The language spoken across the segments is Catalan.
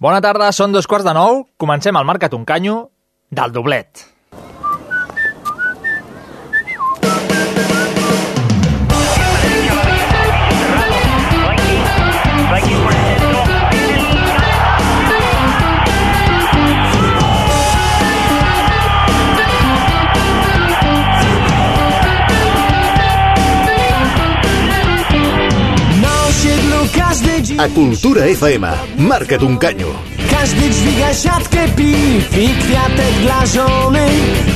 Bona tarda, són dos quarts de nou. Comencem el Marcat un canyo del doblet. A Cultura FM, marca't un canyo. Każdy dźwiga siatkę piw i kwiatek dla żony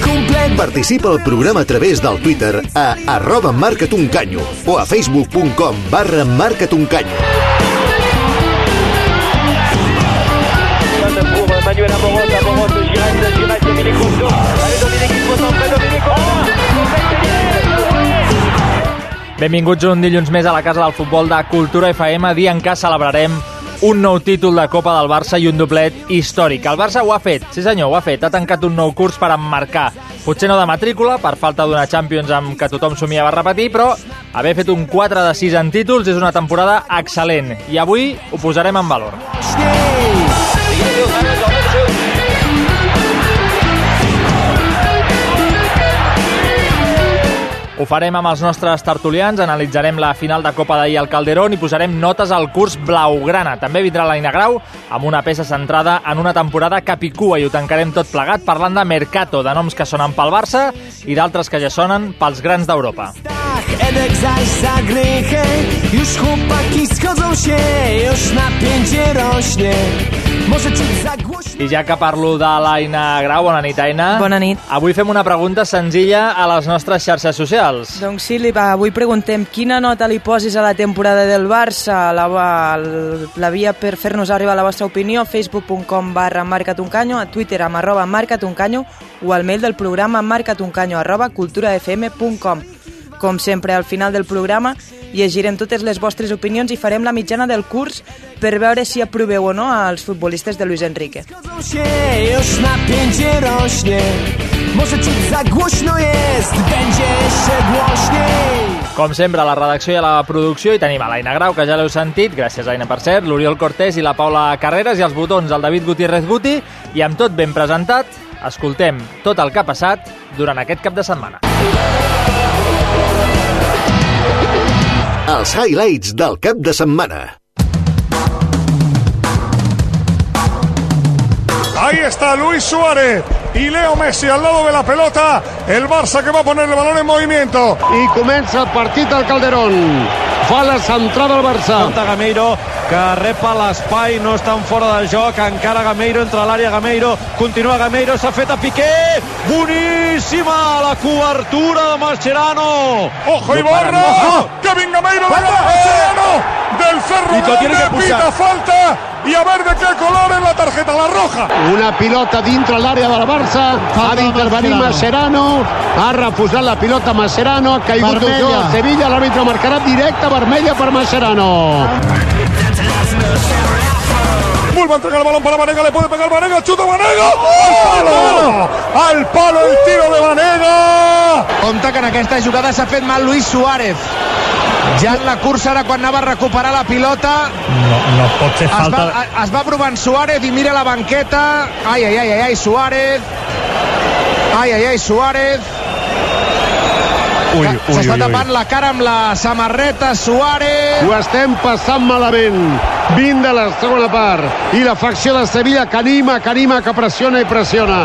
Kumplet Participa al programa a través del Twitter a arroba marca't un canyo o a facebook.com barra marca't un canyo. pour Manuel Amoros, Amoros, Benvinguts un dilluns més a la Casa del Futbol de Cultura FM, dia en què celebrarem un nou títol de Copa del Barça i un doblet històric. El Barça ho ha fet, sí senyor, ho ha fet. Ha tancat un nou curs per emmarcar. Potser no de matrícula, per falta d'una Champions amb què tothom somiava repetir, però haver fet un 4 de 6 en títols és una temporada excel·lent. I avui ho posarem en valor. śniej Ho farem amb els nostres tertulians, analitzarem la final de Copa d'ahir al Calderón i posarem notes al curs blaugrana. També vindrà l'Aina Grau amb una peça centrada en una temporada capicua i ho tancarem tot plegat parlant de Mercato, de noms que sonen pel Barça i d'altres que ja sonen pels grans d'Europa. Już chłopaki schodzą się Już napięcie rośnie I ja que parlo de l'Aina Grau, bona nit, Aina. Bona nit. Avui fem una pregunta senzilla a les nostres xarxes socials. Doncs sí, li va, avui preguntem quina nota li posis a la temporada del Barça. La, el- la via per fer-nos arribar la vostra opinió facebook.com barra marcatuncanyo, a Twitter amb arroba marcatuncanyo o al mail del programa marcatuncanyo arroba culturafm.com. Com sempre, al final del programa llegirem totes les vostres opinions i farem la mitjana del curs per veure si aproveu o no als futbolistes de Luis Enrique. Com sempre, a la redacció i a la producció hi tenim a l'Aina Grau, que ja l'heu sentit, gràcies Aina per cert, l'Oriol Cortés i la Paula Carreras i els botons el David Gutiérrez Guti, i amb tot ben presentat, escoltem tot el que ha passat durant aquest cap de setmana. Els highlights del cap de setmana. Ahí está Luis Suárez y Leo Messi al lado de la pelota. El Barça que va a poner el balón en movimiento. i comença el partit al Calderón. Fa la centrada al Barça. Falta Gameiro, que rep a l'espai, no estan fora de joc, encara Gameiro entre l'àrea Gameiro, continua Gameiro, s'ha fet a Piqué, boníssima la cobertura de Mascherano. ¡Ojo y No borra! no. ¡Kevin Gameiro de Mascherano! Del Cerro que pita falta y a ver de qué color es la tarjeta, la roja. Una pilota dintre l'àrea del Barça. Ha d'intervenir Mascherano. Ha refusat la pilota Mascherano. Ha caigut un jugador del Sevilla. L'àrbitre marcarà directa vermella per Mascherano. Vuelve a entregar el balón para Vanega, le puede pegar Vanega, chuta Vanega. ¡Al palo! ¡Al palo el tiro de Vanega! Compte que en aquesta jugada s'ha fet mal Luis Suárez. Ja en la cursa ara quan anava a recuperar la pilota No, no pot ser es va, a- es va provant Suárez i mira la banqueta ai, ai, ai, ai, ai Suárez ai, ai, ai, Suárez Ui, que s'està tapant la cara amb la samarreta Suárez Ho estem passant malament. 20 de la segona part. I la facció de Sevilla que anima, que anima, que pressiona i pressiona.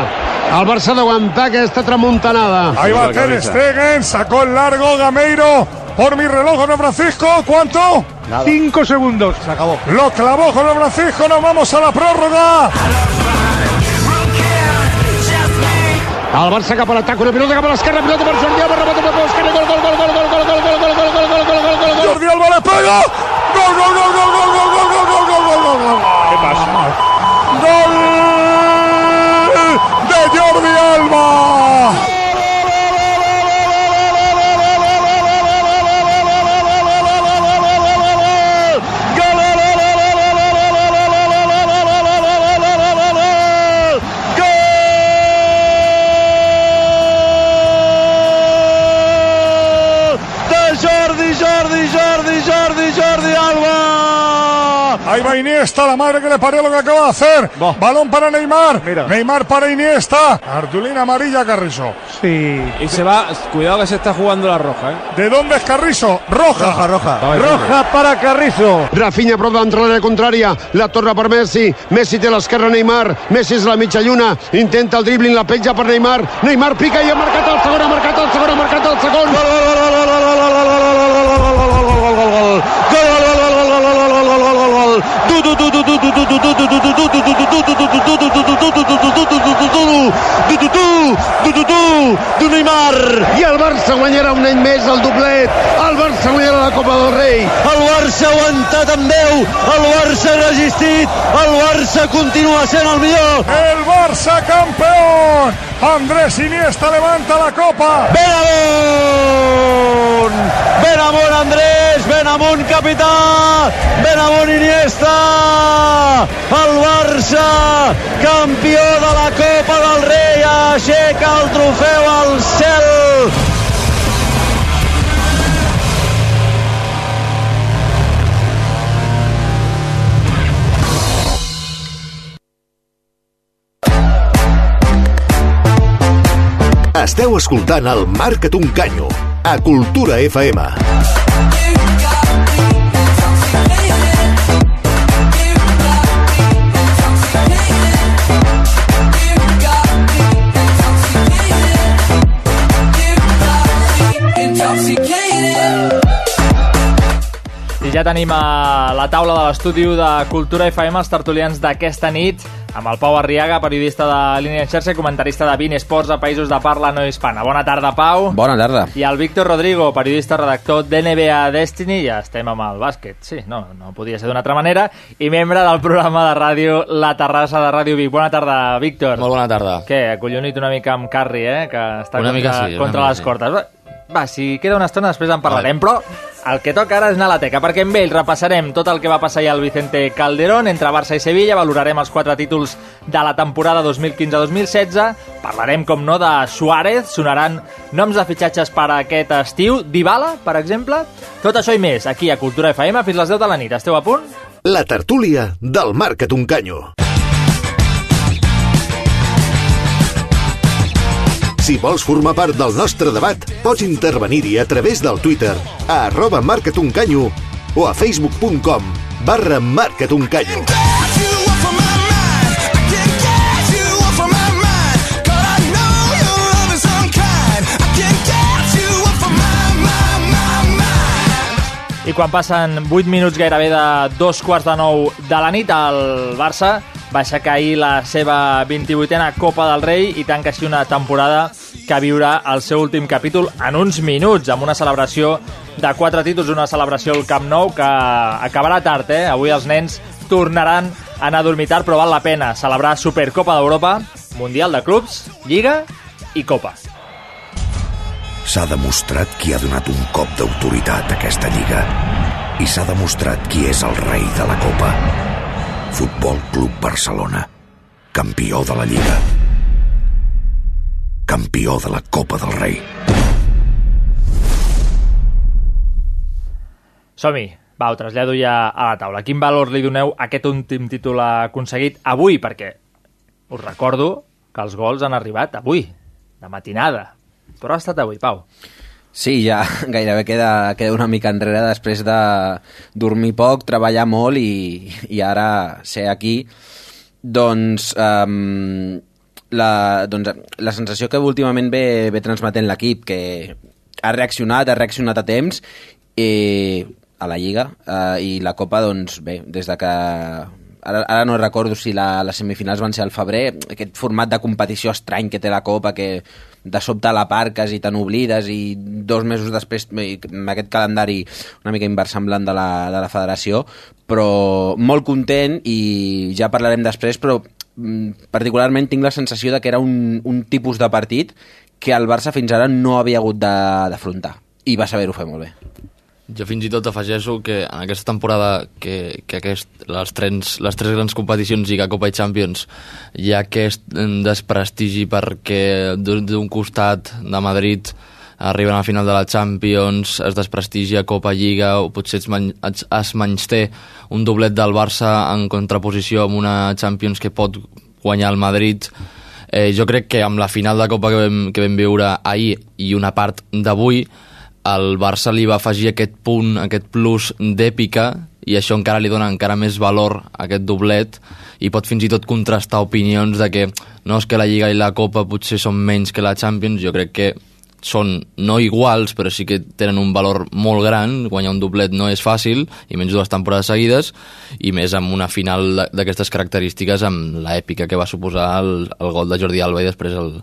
El Barça d'aguantar aquesta tramuntanada. Ahí va Ter Stegen, sacó el largo Gameiro por mi reloj, Don Francisco. ¿Cuánto? Cinco segundos. Se acabó. Lo clavó Don Francisco, nos vamos a la prórroga. El Barça cap a l'atac, una pilota cap a l'esquerra, pilota per Jordi Alba, rebota per l'esquerra, 站住 Ahí va Iniesta, la madre que le parió lo que acaba de hacer. Balón para Neymar. Neymar para Iniesta. Cartulina amarilla Carrizo. Sí. Y se va, cuidado que se está jugando la roja, ¿eh? ¿De dónde es Carrizo? Roja. Roja, roja. Roja para Carrizo. Rafinha prop d'entrar a l'àrea contrària, la torna per Messi, Messi té l'esquerra Neymar, Messi és a la mitja lluna, intenta el dribbling, la penja per Neymar, Neymar pica i ha marcat el segon, ha marcat el segon, ha marcat el segon. Gol, gol, gol, gol, gol, gol, gol, gol, Du, du, du, du, du, du, du, du, du, du, du, du, du, du, du, du, du, du, du, Neymar. I el Barça guanyarà un any més el doblet. El Barça guanyarà la Copa del Rei. El Barça ha aguantat amb Déu, el Barça ha resistit, el Barça continua sent el millor. El Barça campeón. Andrés Iniesta levanta la copa. Ben amunt! Ben amunt, Andrés! Amunt, capità! Ben amunt, Iniesta! El Barça, campió de la Copa del Rei, aixeca el trofeu al cel! Esteu escoltant el Marca't un canyo a Cultura FM. I ja tenim a la taula de l'estudi de Cultura FM els tertulians d'aquesta nit amb el Pau Arriaga, periodista de Línia en xarxa i comentarista de 20 esports a països de parla no hispana. Bona tarda, Pau. Bona tarda. I el Víctor Rodrigo, periodista redactor d'NBA Destiny, ja estem amb el bàsquet, sí, no, no podia ser d'una altra manera, i membre del programa de ràdio La Terrassa de Ràdio Vic. Bona tarda, Víctor. Molt bona tarda. Què, acollonit una mica amb Carri, eh, que està Una contra, mica sí, una contra mica les sí. cortes. Va, si queda una estona després en parlarem, però el que toca ara és anar a la teca, perquè amb ell repassarem tot el que va passar ahir al Vicente Calderón entre Barça i Sevilla, valorarem els quatre títols de la temporada 2015-2016, parlarem, com no, de Suárez, sonaran noms de fitxatges per a aquest estiu, Dybala, per exemple, tot això i més, aquí a Cultura FM, fins les 10 de la nit. Esteu a punt? La tertúlia del Marca't un Si vols formar part del nostre debat, pots intervenir-hi a través del Twitter a arroba marcatuncanyo o a facebook.com barra marcatuncanyo. I quan passen 8 minuts gairebé de dos quarts de nou de la nit, el Barça va aixecar ahir la seva 28a Copa del Rei i tanca així una temporada que viurà el seu últim capítol en uns minuts, amb una celebració de quatre títols, una celebració al Camp Nou que acabarà tard, eh? Avui els nens tornaran a anar a dormir tard, però val la pena celebrar Supercopa d'Europa, Mundial de Clubs, Lliga i Copa. S'ha demostrat qui ha donat un cop d'autoritat a aquesta lliga i s'ha demostrat qui és el rei de la Copa. Futbol Club Barcelona, campió de la Lliga. Campió de la Copa del Rei. Som-hi. Va, ho trasllado ja a la taula. Quin valor li doneu a aquest últim títol aconseguit avui? Perquè us recordo que els gols han arribat avui, de matinada. Però ha estat avui, Pau. Sí, ja gairebé queda, queda una mica enrere després de dormir poc, treballar molt i, i ara ser aquí. Doncs, um, la, doncs la sensació que últimament ve, ve transmetent l'equip, que ha reaccionat, ha reaccionat a temps i, a la Lliga eh, i la Copa, doncs bé, des de que ara, ara no recordo si la, les semifinals van ser al febrer, aquest format de competició estrany que té la Copa, que de sobte l'aparques i te n'oblides i dos mesos després amb aquest calendari una mica inversemblant de la, de la federació però molt content i ja parlarem després però mm, particularment tinc la sensació de que era un, un tipus de partit que el Barça fins ara no havia hagut d'afrontar. I va saber-ho fer molt bé Jo fins i tot afegeixo que en aquesta temporada que, que aquest, les, trens, les tres grans competicions, Lliga, Copa i Champions, hi ha aquest em, desprestigi perquè d'un costat de Madrid arriben a la final de la Champions, es desprestigia Copa Lliga, o potser es, men es, un doblet del Barça en contraposició amb una Champions que pot guanyar el Madrid. Eh, jo crec que amb la final de Copa que vam, que vam viure ahir i una part d'avui, el Barça li va afegir aquest punt, aquest plus d'èpica i això encara li dona encara més valor a aquest doblet i pot fins i tot contrastar opinions de que no és que la Lliga i la Copa potser són menys que la Champions, jo crec que són no iguals, però sí que tenen un valor molt gran, guanyar un doblet no és fàcil, i menys dues temporades seguides, i més amb una final d'aquestes característiques, amb l'èpica que va suposar el, el gol de Jordi Alba i després el,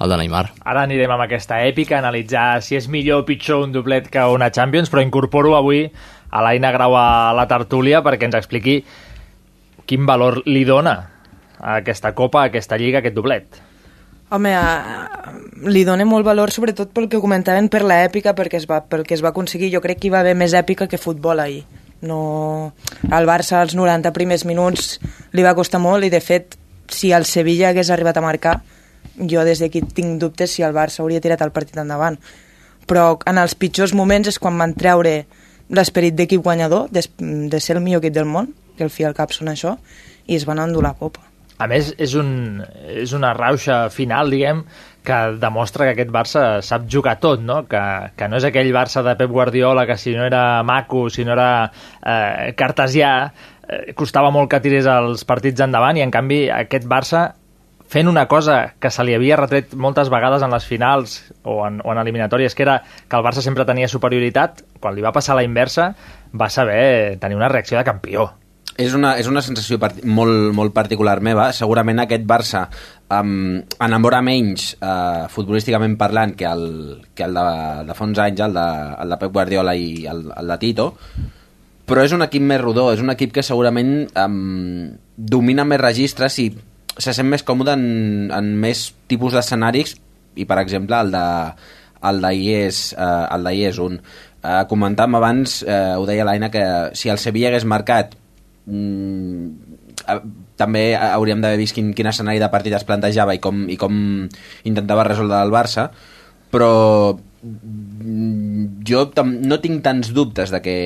el de Neymar. Ara anirem amb aquesta èpica, analitzar si és millor o pitjor un doblet que una Champions, però incorporo avui a l'Aina Grau a la tertúlia perquè ens expliqui quin valor li dona a aquesta Copa, a aquesta Lliga, a aquest doblet. Home, li dona molt valor sobretot pel que comentaven per l'èpica, perquè es va, pel que es va aconseguir. Jo crec que hi va haver més èpica que futbol ahir. No... Al Barça als 90 primers minuts li va costar molt i de fet si el Sevilla hagués arribat a marcar jo des d'aquí tinc dubtes si el Barça hauria tirat el partit endavant però en els pitjors moments és quan van treure l'esperit d'equip guanyador de, de ser el millor equip del món que el fi al cap són això i es van endur la copa a més, és, un, és una rauxa final, diguem, que demostra que aquest Barça sap jugar tot, no? Que, que no és aquell Barça de Pep Guardiola que si no era maco, si no era eh, cartesià, eh, costava molt que tirés els partits endavant i en canvi aquest Barça fent una cosa que se li havia retret moltes vegades en les finals o en, o en eliminatòries, que era que el Barça sempre tenia superioritat, quan li va passar la inversa va saber tenir una reacció de campió és una, és una sensació part, molt, molt particular meva. Segurament aquest Barça um, enamora menys uh, futbolísticament parlant que el, que el de, de fa uns anys, el de, el de Pep Guardiola i el, el de Tito, però és un equip més rodó, és un equip que segurament um, domina més registres i se sent més còmode en, en més tipus d'escenaris i per exemple el de el d'ahir és, uh, el és un uh, comentàvem abans, uh, ho deia l'Aina que si el Sevilla hagués marcat mm, també hauríem d'haver vist quin, quin escenari de partit es plantejava i com, i com intentava resoldre el Barça però mm, jo no tinc tants dubtes de que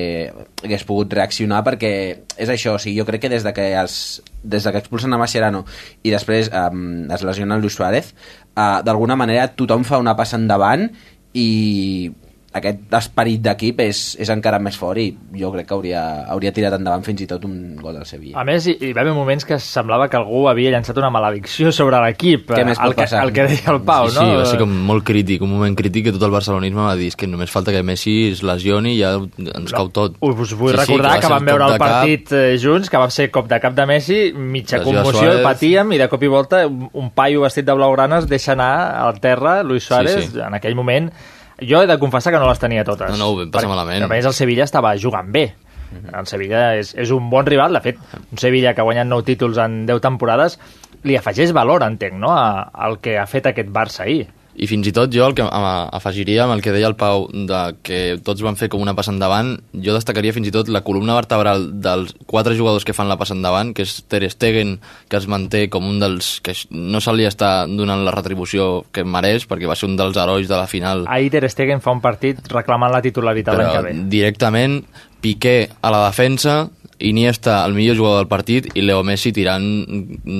hagués pogut reaccionar perquè és això, o sigui, jo crec que des de que, els, des de que expulsen a Mascherano i després um, es lesiona Luis Suárez uh, d'alguna manera tothom fa una passa endavant i aquest esperit d'equip és, és encara més fort i jo crec que hauria, hauria tirat endavant fins i tot un gol del Sevilla. A més, hi, hi va haver moments que semblava que algú havia llançat una maledicció sobre l'equip. Què més pot el que, passar? El que deia el Pau, sí, no? Sí, va ser com molt crític, un moment crític que tot el barcelonisme va dir que només falta que Messi es lesioni i ja ens cau tot. Us vull sí, recordar sí, que, que vam veure el partit cap... Eh, junts, que va ser cop de cap de Messi, mitja Lesió commoció, patíem, i de cop i volta un paio vestit de blaugrana es deixa anar al terra, Luis Suárez, sí, sí. en aquell moment jo he de confessar que no les tenia totes. No, no, ho vam passar malament. A més, el Sevilla estava jugant bé. El Sevilla és, és un bon rival, de fet, un Sevilla que ha guanyat 9 títols en 10 temporades, li afegeix valor, entenc, no?, al que ha fet aquest Barça ahir. I fins i tot jo el que afegiria amb el que deia el Pau de que tots van fer com una passa endavant, jo destacaria fins i tot la columna vertebral dels quatre jugadors que fan la passa endavant, que és Ter Stegen, que es manté com un dels que no se li està donant la retribució que mereix, perquè va ser un dels herois de la final. Ahir Ter Stegen fa un partit reclamant la titularitat l'any que ve. directament, Piqué a la defensa, Iniesta el millor jugador del partit i Leo Messi tirant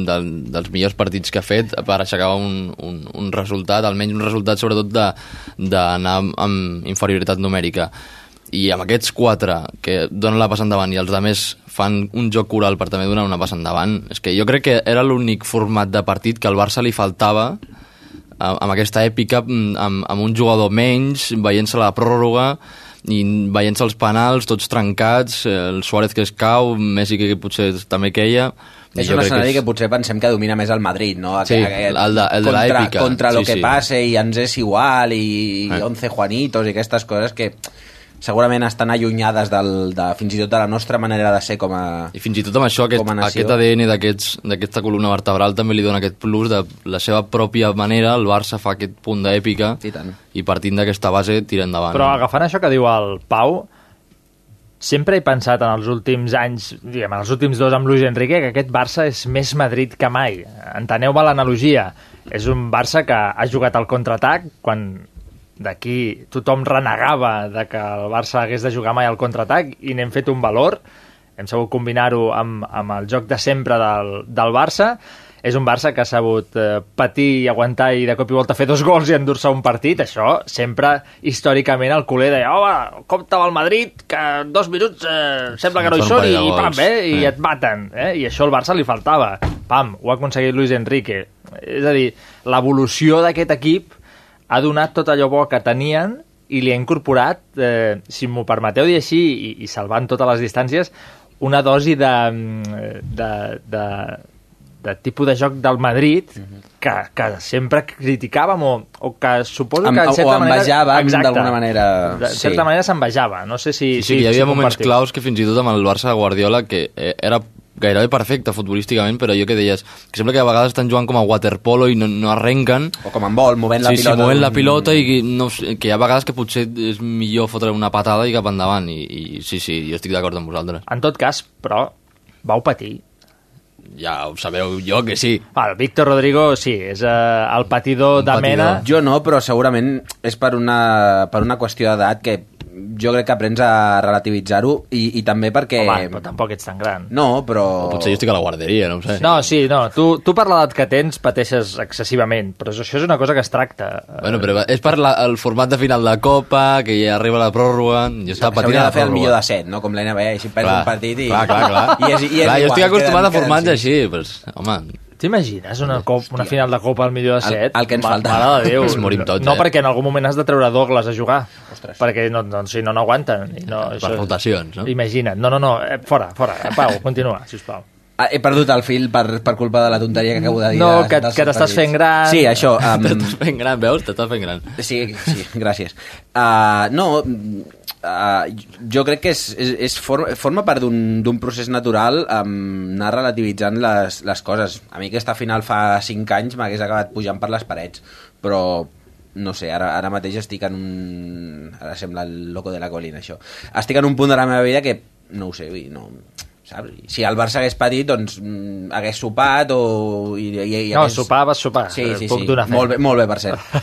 del, dels millors partits que ha fet per aixecar un, un, un resultat, almenys un resultat sobretot d'anar amb, amb inferioritat numèrica. I amb aquests quatre que donen la passa endavant i els altres fan un joc coral per també donar una passa endavant és que jo crec que era l'únic format de partit que al Barça li faltava amb aquesta èpica amb, amb un jugador menys veient-se la pròrroga i veient-se els penals, tots trencats, el Suárez que es cau, Messi que potser també queia... És un escenari que, és... que potser pensem que domina més el Madrid, no? Sí, el, el de, el de contra. Contra lo sí, que sí. passe i ens és igual i, i eh. 11 Juanitos i aquestes coses que segurament estan allunyades del, de, fins i tot de la nostra manera de ser com a I fins i tot amb això, aquest, aquest ADN d'aquesta columna vertebral també li dona aquest plus de la seva pròpia manera, el Barça fa aquest punt d'èpica i, tant. i partint d'aquesta base tira endavant. Però agafant això que diu el Pau, sempre he pensat en els últims anys, diguem, en els últims dos amb Luis Enrique, que aquest Barça és més Madrid que mai. Enteneu-me l'analogia. És un Barça que ha jugat al contraatac quan d'aquí tothom renegava de que el Barça hagués de jugar mai al contraatac i n'hem fet un valor, hem sabut combinar-ho amb, amb el joc de sempre del, del Barça, és un Barça que ha sabut eh, patir i aguantar i de cop i volta fer dos gols i endur-se un partit, això sempre històricament el culer deia home, compte amb el Madrid, que en dos minuts eh, sembla que no hi Són i, i pam, eh, i Eh. et maten, eh? i això al Barça li faltava. Pam, ho ha aconseguit Luis Enrique. És a dir, l'evolució d'aquest equip ha donat tot allò bo que tenien i li ha incorporat, eh, si m'ho permeteu dir així, i, i salvant totes les distàncies, una dosi de, mm, de, de, de tipus de joc del Madrid que, que sempre criticàvem o, o que suposo que en o certa manera... envejàvem d'alguna manera, De sí. certa manera s'envejava. No sé si... Sí, sí, hi havia si moments claus que fins i tot amb el Barça de Guardiola que eh, era gairebé perfecte futbolísticament, però jo que deies que sembla que a vegades estan jugant com a waterpolo i no, no arrenquen. O com en vol, movent la sí, pilota Sí, movent la d'un- pilota i que, no, que hi ha vegades que potser és millor fotre una patada i cap endavant. I, i sí, sí, jo estic d'acord amb vosaltres. En tot cas, però, vau patir. Ja ho sabeu jo que sí. El Víctor Rodrigo, sí, és eh, el patidor de mena. Jo no, però segurament és per una, per una qüestió d'edat que jo crec que aprens a relativitzar-ho i, i també perquè... Home, però tampoc ets tan gran. No, però... O potser jo estic a la guarderia, no ho sé. No, sí, no, tu, tu per l'edat que tens pateixes excessivament, però això és una cosa que es tracta. Bueno, però és per la, el format de final de Copa, que ja arriba la pròrroga, jo estava patint la de fer el pròrroga. millor de set, no? Com l'NBA, així perds Clar, un partit i... Clar, clar, clar. I és, i és clar jo igual, estic acostumat queden- a formats així, però, home... T'imagines una, cop, una final de Copa al millor de El- set? el que ens Ma- falta. Mare de Déu. Ens morim tots, no, eh? perquè en algun moment has de treure Douglas a jugar. Perquè no, no, si no, no aguanten. I no, Per rotacions, no? Imagina't. No, no, no, eh, fora, fora. Pau, continua, sisplau. Ah, he perdut el fil per, per culpa de la tonteria que acabo de dir. No, de- que- que t'estàs fent gran. Sí, això. Um, T'estàs fent gran, veus? T'estàs fent gran. Sí, sí, gràcies. Uh, no, uh, jo crec que és, és, és for, forma part d'un procés natural um, anar relativitzant les, les coses. A mi aquesta final fa 5 anys m'hagués acabat pujant per les parets, però no sé, ara, ara mateix estic en un... Ara sembla el loco de la colina, això. Estic en un punt de la meva vida que, no ho sé, no, saps? Si el Barça hagués patit, doncs mm, hagués sopat o... I, i, i No, hagués... sopar vas sopar. Sí, Eh, sí, puc sí. Molt bé, molt bé, per cert.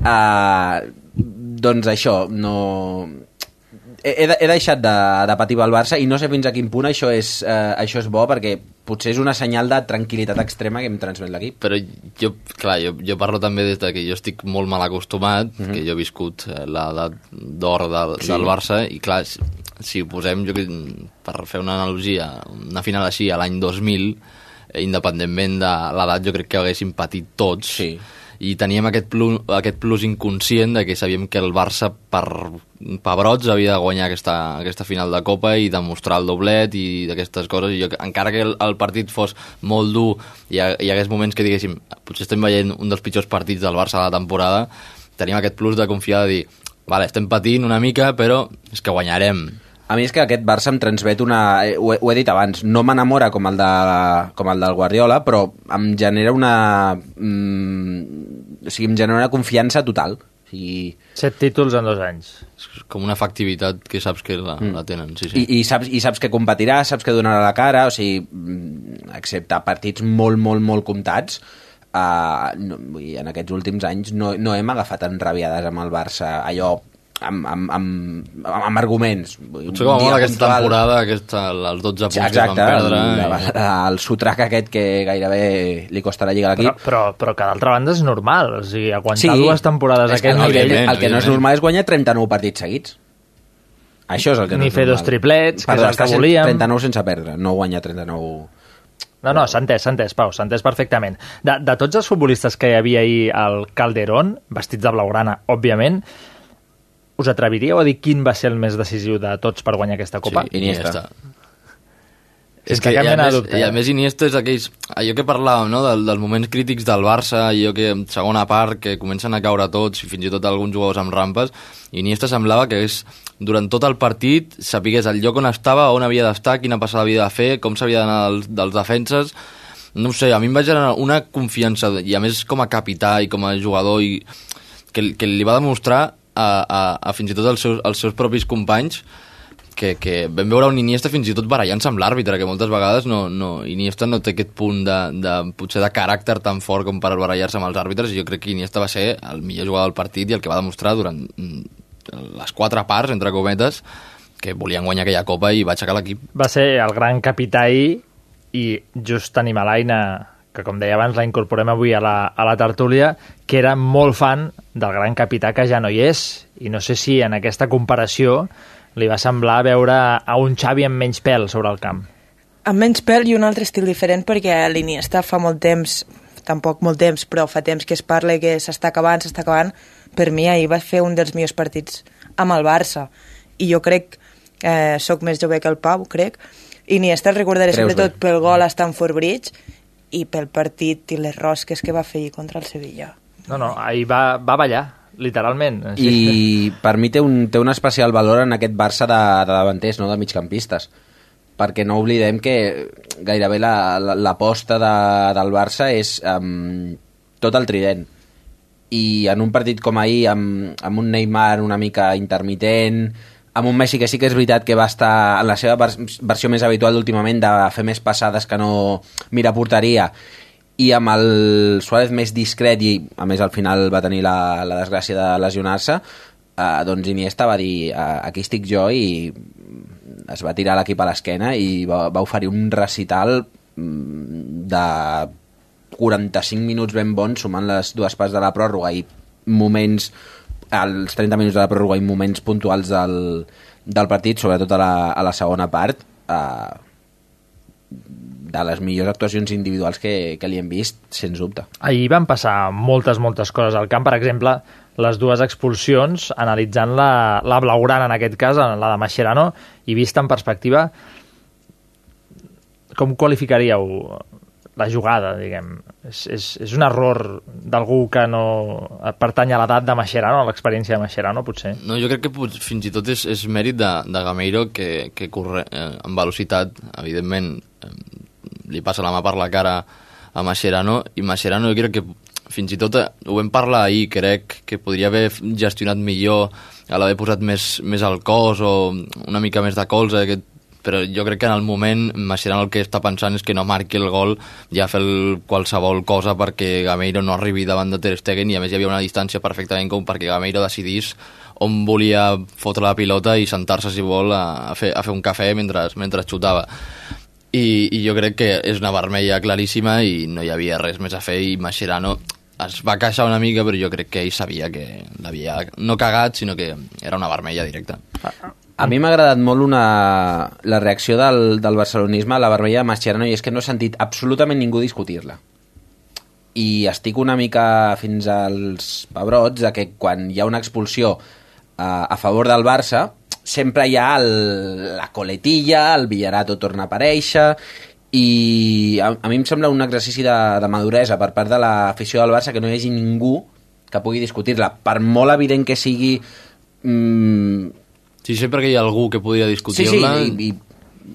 Uh, doncs això, no... He, he de- he deixat de, de patir pel Barça i no sé fins a quin punt això és, uh, això és bo perquè potser és una senyal de tranquil·litat extrema que em transmet l'equip. Però jo, clar, jo, jo parlo també des de que jo estic molt mal acostumat, mm -hmm. que jo he viscut eh, l'edat d'or del, Sí. del Barça, i clar, si, si ho posem, jo, per fer una analogia, una final així a l'any 2000, eh, independentment de l'edat, jo crec que haguéssim patit tots, sí. I teníem aquest plus, aquest plus inconscient de que sabíem que el Barça per pebrots havia de guanyar aquesta, aquesta final de Copa i demostrar el doblet i d'aquestes coses. I jo, encara que el, el partit fos molt dur i hi, hi hagués moments que diguéssim potser estem veient un dels pitjors partits del Barça de la temporada tenim aquest plus de confiar de dir vale, estem patint una mica però és que guanyarem A mi és que aquest Barça em transmet una... eh, Ho he, ho he dit abans, no m'enamora com, el de, com el del Guardiola, però em genera una... Mm, o sigui, em genera una confiança total. O sigui, Set títols en dos anys. és com una efectivitat que saps que la, mm. la tenen sí, sí. I, i, saps, I saps que competirà, saps que donarà la cara, o sigui, mm, excepte partits molt, molt, molt comptats, uh, no, en aquests últims anys no, no hem agafat enrabiades amb el Barça, allò amb, amb, amb, amb, amb arguments. Potser com molt aquesta puntual. temporada, aquesta, els 12 punts Exacte, que van perdre... el, el, el sotrac aquest que gairebé li costa la lliga a Però, l'equip. però, però que d'altra banda és normal. O sigui, aguantar Sí. dues temporades a aquest el, nivell... el, el que no és normal és guanyar 39 partits seguits. Això és el que no Ni és fer normal. dos triplets, que és el que volíem. 39 sense perdre, no guanyar 39... No, no, s'ha entès, s'ha entès, Pau, s'ha entès perfectament. De, de tots els futbolistes que hi havia ahir al Calderón, vestits de blaugrana, òbviament, us atreviríeu a dir quin va ser el més decisiu de tots per guanyar aquesta Copa? Sí, Iniesta. Sense És que, cap i a, mena de més, dubte, I a més Iniesta és aquells... Allò que parlàvem, no?, del, dels moments crítics del Barça, allò que en segona part, que comencen a caure tots, i fins i tot alguns jugadors amb rampes, Iniesta semblava que és, durant tot el partit sapigués el lloc on estava, on havia d'estar, quina passada havia de fer, com s'havia d'anar dels, dels defenses... No ho sé, a mi em va generar una confiança, i a més com a capità i com a jugador, i que, que li va demostrar a, a, fins i tot als seus, als seus propis companys que, que vam veure un Iniesta fins i tot barallant-se amb l'àrbitre, que moltes vegades no, no, Iniesta no té aquest punt de, de, potser de caràcter tan fort com per barallar-se amb els àrbitres, i jo crec que Iniesta va ser el millor jugador del partit i el que va demostrar durant mm, les quatre parts, entre cometes, que volien guanyar aquella copa i va aixecar l'equip. Va ser el gran capità i just tenim a l'Aina, que com deia abans la incorporem avui a la, a la tertúlia, que era molt fan del gran capità que ja no hi és. I no sé si en aquesta comparació li va semblar veure a un Xavi amb menys pèl sobre el camp. Amb menys pèl i un altre estil diferent perquè l'Iniesta fa molt temps, tampoc molt temps, però fa temps que es parla que s'està acabant, s'està acabant. Per mi ahir va fer un dels millors partits amb el Barça. I jo crec, eh, sóc més jove que el Pau, crec, Iniesta el recordaré Creus sobretot bé. pel gol a Stamford Bridge i pel partit i les rosques que va fer ahir contra el Sevilla. No, no, ahir va, va ballar, literalment. I per mi té un, té un especial valor en aquest Barça de, de davanters, no de migcampistes perquè no oblidem que gairebé la- la- l'aposta de, del Barça és um, tot el trident i en un partit com ahir amb, amb un Neymar una mica intermitent amb un Messi que sí que és veritat que va estar en la seva vers versió més habitual últimament de fer més passades que no mira porteria. I amb el Suárez més discret i a més al final va tenir la, la desgràcia de lesionar-se eh, doncs Iniesta va dir eh, aquí estic jo i es va tirar l'equip a l'esquena i va, va oferir un recital mm, de 45 minuts ben bons sumant les dues parts de la pròrroga. I moments als 30 minuts de la pròrroga i moments puntuals del, del partit, sobretot a la, a la segona part eh, de les millors actuacions individuals que, que li hem vist, sens dubte. Ahir van passar moltes, moltes coses al camp. Per exemple, les dues expulsions, analitzant la, la blaugrana en aquest cas, la de Mascherano, i vista en perspectiva, com qualificaríeu la jugada, diguem? És, és, és un error d'algú que no pertany a l'edat de Mascherano, a l'experiència de Mascherano, potser? No, jo crec que pot, fins i tot és, és mèrit de, de Gameiro que, que corre eh, amb velocitat, evidentment eh, li passa la mà per la cara a Mascherano i Mascherano jo crec que fins i tot eh, ho vam parlar ahir, crec que podria haver gestionat millor l'haver posat més, més al cos o una mica més de colze aquest però jo crec que en el moment Mascherano el que està pensant és que no marqui el gol ja fer el, qualsevol cosa perquè Gameiro no arribi davant de Ter Stegen i a més hi havia una distància perfectament com perquè Gameiro decidís on volia fotre la pilota i sentar-se si vol a, a, fer, a fer un cafè mentre, mentre xutava. I, i jo crec que és una vermella claríssima i no hi havia res més a fer i Mascherano es va queixar una mica però jo crec que ell sabia que l'havia no cagat sinó que era una vermella directa A mi m'ha agradat molt una, la reacció del, del barcelonisme a la vermella de Mascherano i és que no he sentit absolutament ningú discutir-la. I estic una mica fins als pebrots de que quan hi ha una expulsió a, a favor del Barça sempre hi ha el, la coletilla, el Villarato torna a aparèixer i a, a mi em sembla un exercici de, de maduresa per part de l'afició del Barça que no hi hagi ningú que pugui discutir-la. Per molt evident que sigui... Mm, Sí, sempre que hi ha algú que podria Sí, sí, discutir-la... i, i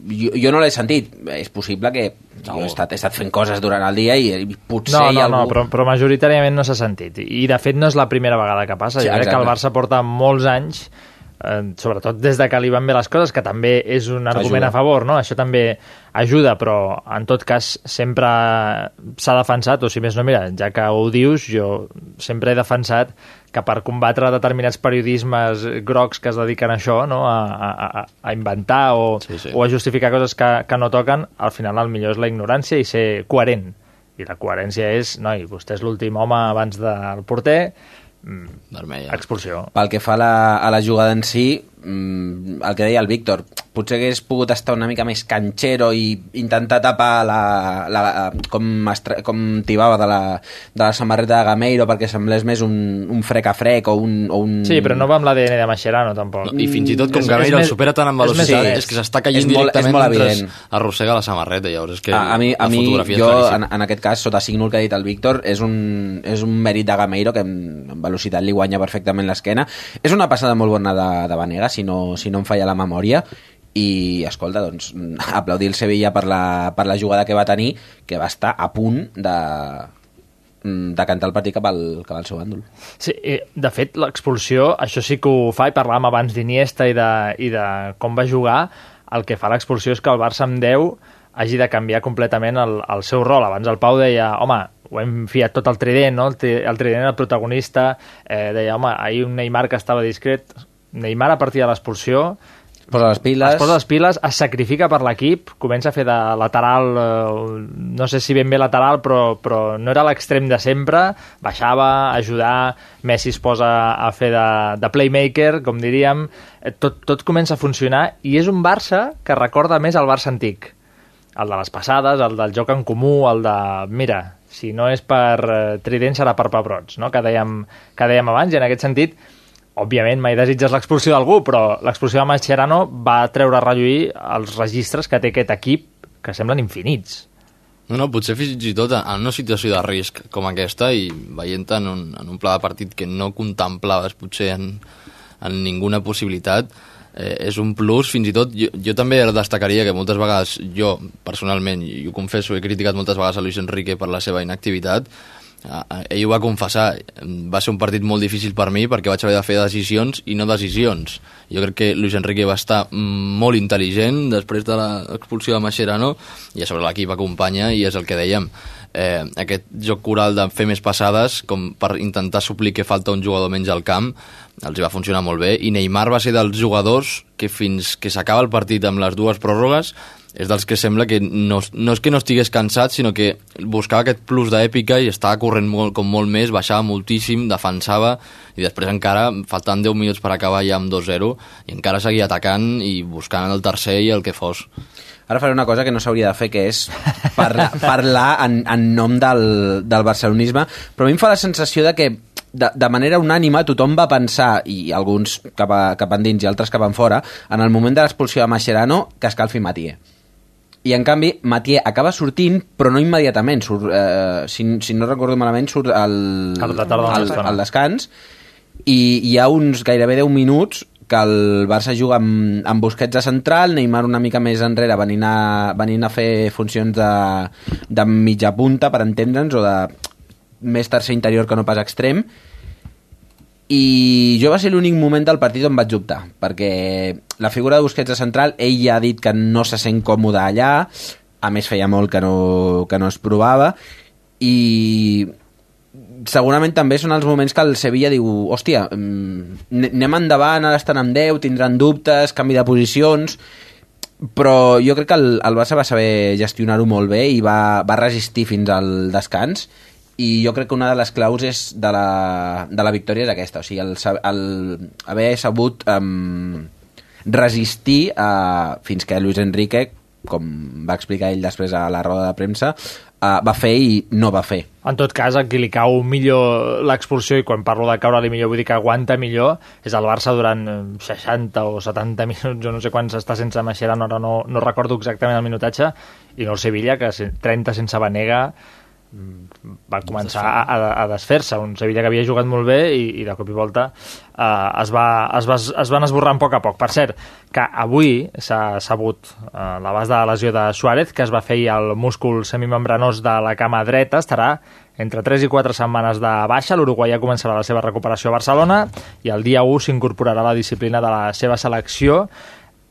jo, jo no l'he sentit. És possible que jo he estat, he estat fent coses durant el dia i, i potser No, hi ha no, no, algú... però, però majoritàriament no s'ha sentit. I, de fet, no és la primera vegada que passa. Sí, jo crec que el exacte. Barça porta molts anys, eh, sobretot des de que li van bé les coses, que també és un argument Ajuda. a favor, no? Això també ajuda, però en tot cas sempre s'ha defensat, o si més no, mira, ja que ho dius, jo sempre he defensat que per combatre determinats periodismes grocs que es dediquen a això, no? a, a, a- inventar o, Sí, sí. o a justificar coses que, que no toquen, al final el millor és la ignorància i ser coherent. I la coherència és, noi, vostè és l'últim home abans del porter, mm, Vermella. expulsió. Pel que fa a la, a la jugada en si, mm, el que deia el Víctor, potser hagués pogut estar una mica més canxero i intentar tapar la, la, com, com tibava de la, de la samarreta de Gameiro perquè semblés més un, un frec a frec o un... O un... Sí, però no va amb l'ADN de Mascherano, tampoc. I fins i tot com És- Gameiro és el supera tant amb és velocitat és, honest. que s'està caient És molt- és directament molt mentre arrossega la samarreta llavors és que a, a mi, a la mi fotografia jo, és claríssima. en, en aquest cas, sota signo el que ha dit el Víctor, és un, és un mèrit de Gameiro que amb, amb velocitat li guanya perfectament l'esquena. És una passada molt bona de, de Vanega, si no, si no em falla la memòria, i, escolta, doncs, aplaudir el Sevilla per la, per la jugada que va tenir, que va estar a punt de, mm, decantar el partit cap al, cap al seu bàndol. Sí, de fet, l'expulsió, això sí que ho fa, i parlàvem abans d'Iniesta i, de, i de com va jugar, el que fa l'expulsió és que el Barça amb 10 hagi de canviar completament el, el seu rol. Abans el Pau deia, home, ho hem fiat tot al trident, no? El, el trident era el protagonista, eh, deia, home, ahir un Neymar que estava discret, Neymar a partir de l'expulsió Posa les piles. es posa les piles, es sacrifica per l'equip, comença a fer de lateral, eh, no sé si ben bé lateral, però, però no era l'extrem de sempre, baixava, a ajudar, Messi es posa a fer de, de playmaker, com diríem, eh, tot, tot comença a funcionar, i és un Barça que recorda més el Barça antic, el de les passades, el del joc en comú, el de, mira, si no és per eh, Trident serà per pebrots, no? que, dèiem, que dèiem abans, i en aquest sentit, òbviament mai desitges l'expulsió d'algú, però l'expulsió de Mascherano va treure a relluir els registres que té aquest equip, que semblen infinits. No, no, potser fins i tot en una situació de risc com aquesta i veient en un, en un pla de partit que no contemplaves potser en, en ninguna possibilitat, eh, és un plus, fins i tot jo, jo també destacaria que moltes vegades jo personalment, i ho confesso, he criticat moltes vegades a Luis Enrique per la seva inactivitat ell ho va confessar. Va ser un partit molt difícil per mi perquè vaig haver de fer decisions i no decisions. Jo crec que Luis Enrique va estar molt intel·ligent després de l'expulsió de Mascherano i a sobre l'equip acompanya i és el que dèiem. Eh, aquest joc coral de fer més passades com per intentar suplir que falta un jugador menys al camp els va funcionar molt bé. I Neymar va ser dels jugadors que fins que s'acaba el partit amb les dues pròrrogues és dels que sembla que no, no és que no estigués cansat, sinó que buscava aquest plus d'èpica i estava corrent molt, com molt més, baixava moltíssim, defensava, i després encara, faltant 10 minuts per acabar ja amb 2-0, i encara seguia atacant i buscant el tercer i el que fos. Ara faré una cosa que no s'hauria de fer, que és parlar, parlar en, en nom del, del barcelonisme, però a mi em fa la sensació de que de, de manera unànima tothom va pensar, i alguns cap, a, cap endins i altres cap en fora, en el moment de l'expulsió de Mascherano, que escalfi Matier. I en canvi, Matier acaba sortint, però no immediatament. Surt, eh, si, si no recordo malament, surt al, Al de al, al descans, i hi ha uns gairebé 10 minuts que el Barça juga amb, amb Busquets a central, Neymar una mica més enrere venint a, venint a fer funcions de, de mitja punta, per entendre'ns, o de més tercer interior que no pas extrem, i jo va ser l'únic moment del partit on vaig dubtar, perquè la figura de Busquets a central, ell ja ha dit que no se sent còmode allà, a més feia molt que no, que no es provava, i segurament també són els moments que el Sevilla diu hòstia, mm, anem endavant, ara estan amb 10, tindran dubtes, canvi de posicions, però jo crec que el, el Barça va saber gestionar-ho molt bé i va, va resistir fins al descans i jo crec que una de les claus és de la, de la victòria és aquesta, o sigui, el, el haver sabut um, resistir uh, fins que Luis Enrique, com va explicar ell després a la roda de premsa, uh, va fer i no va fer. En tot cas, a qui li cau millor l'expulsió, i quan parlo de caure-li millor vull dir que aguanta millor, és el Barça durant eh, 60 o 70 minuts, jo no sé quants està sense Mascherano, ara no, no recordo exactament el minutatge, i no el Sevilla, que se- 30 sense Vanega va començar a, a, a desfer-se, un Sevilla que havia jugat molt bé i, i de cop i volta eh, es, va, es, va, es van esborrant a poc a poc. Per cert, que avui s'ha sabut eh, l'abast de la lesió de Suárez, que es va fer el múscul semimembranós de la cama dreta, estarà entre 3 i 4 setmanes de baixa. L'uruguaià començarà la seva recuperació a Barcelona i el dia 1 s'incorporarà a la disciplina de la seva selecció.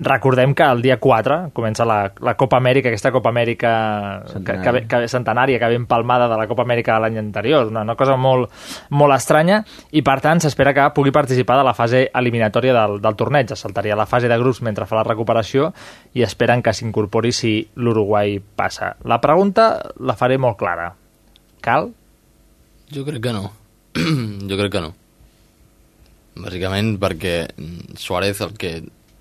Recordem que el dia 4 comença la, la Copa Amèrica, aquesta Copa Amèrica que, que, que, centenària, que ve empalmada de la Copa Amèrica de l'any anterior, una, una cosa molt, molt estranya, i per tant s'espera que pugui participar de la fase eliminatòria del, del torneig. Es saltaria la fase de grups mentre fa la recuperació i esperen que s'incorpori si l'Uruguai passa. La pregunta la faré molt clara. Cal? Jo crec que no. jo crec que no. Bàsicament perquè Suárez el que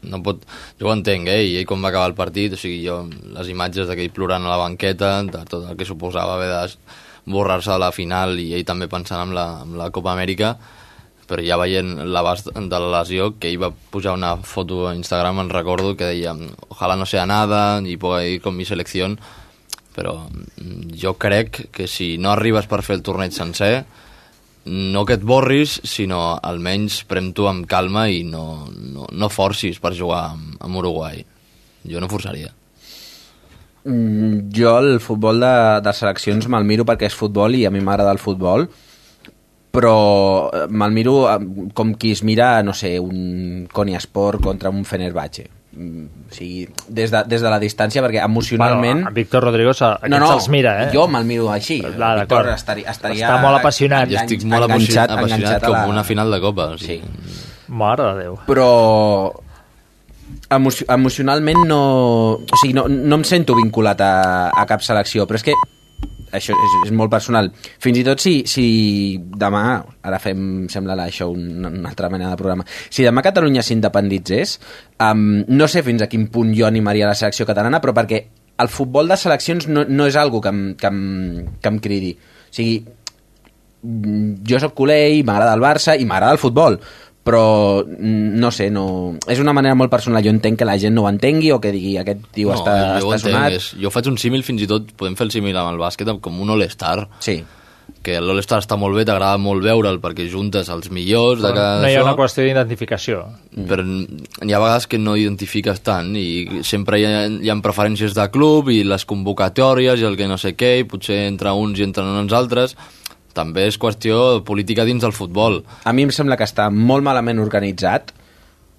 no pot... Jo ho entenc, eh? I ell com va acabar el partit, o sigui, jo les imatges d'aquell plorant a la banqueta, de tot el que suposava haver d'esborrar-se de la final i ell també pensant en la, en la Copa Amèrica, però ja veient l'abast de la lesió, que ell va pujar una foto a Instagram, en recordo, que deia ojalà no sea nada y pueda ir con mi selección, però mm, jo crec que si no arribes per fer el torneig sencer, no que et borris, sinó almenys prem-t'ho amb calma i no, no, no forcis per jugar amb, amb Uruguai. Jo no forçaria. Mm, jo el futbol de, de seleccions me'l miro perquè és futbol i a mi m'agrada el futbol però eh, me'l miro eh, com qui es mira, no sé, un Konya Sport contra un Fenerbahce. Mm, O sigui, des de, des de la distància, perquè emocionalment... Bueno, Víctor Rodrigo se- no, no, se'ls mira, eh? Jo me'l miro així. Clar, Víctor estaria, estaria Està molt apassionat. Jo estic molt enganxat- apassionat, apassionat enganxat com la- una final de Copa. O sigui, Mare de Déu. però emo emocionalment no... O sigui, no, no em sento vinculat a, a cap selecció, però és que això és, és molt personal. Fins i tot si, si demà, ara fem, sembla la- això una, una altra mena de programa, si demà Catalunya s'independitzés, um, no sé fins a quin punt jo animaria la selecció catalana, però perquè el futbol de seleccions no, no és algo que em, que, em, que em cridi. O sigui, jo sóc culer i m'agrada el Barça i m'agrada el futbol, però mm, no sé, no... és una manera molt personal. Jo entenc que la gent no ho entengui o que digui aquest tio no, està, jo està entenc, sonat. és, jo faig un símil fins i tot, podem fer el símil amb el bàsquet com un All-Star. Sí. Que l'All-Star està molt bé, t'agrada molt veure'l perquè juntes els millors de cada No hi ha això, una qüestió d'identificació. però hi ha vegades que no identifiques tant i sempre hi ha, hi ha preferències de club i les convocatòries i el que no sé què, i potser entre uns i entre uns altres també és qüestió política dins del futbol. A mi em sembla que està molt malament organitzat,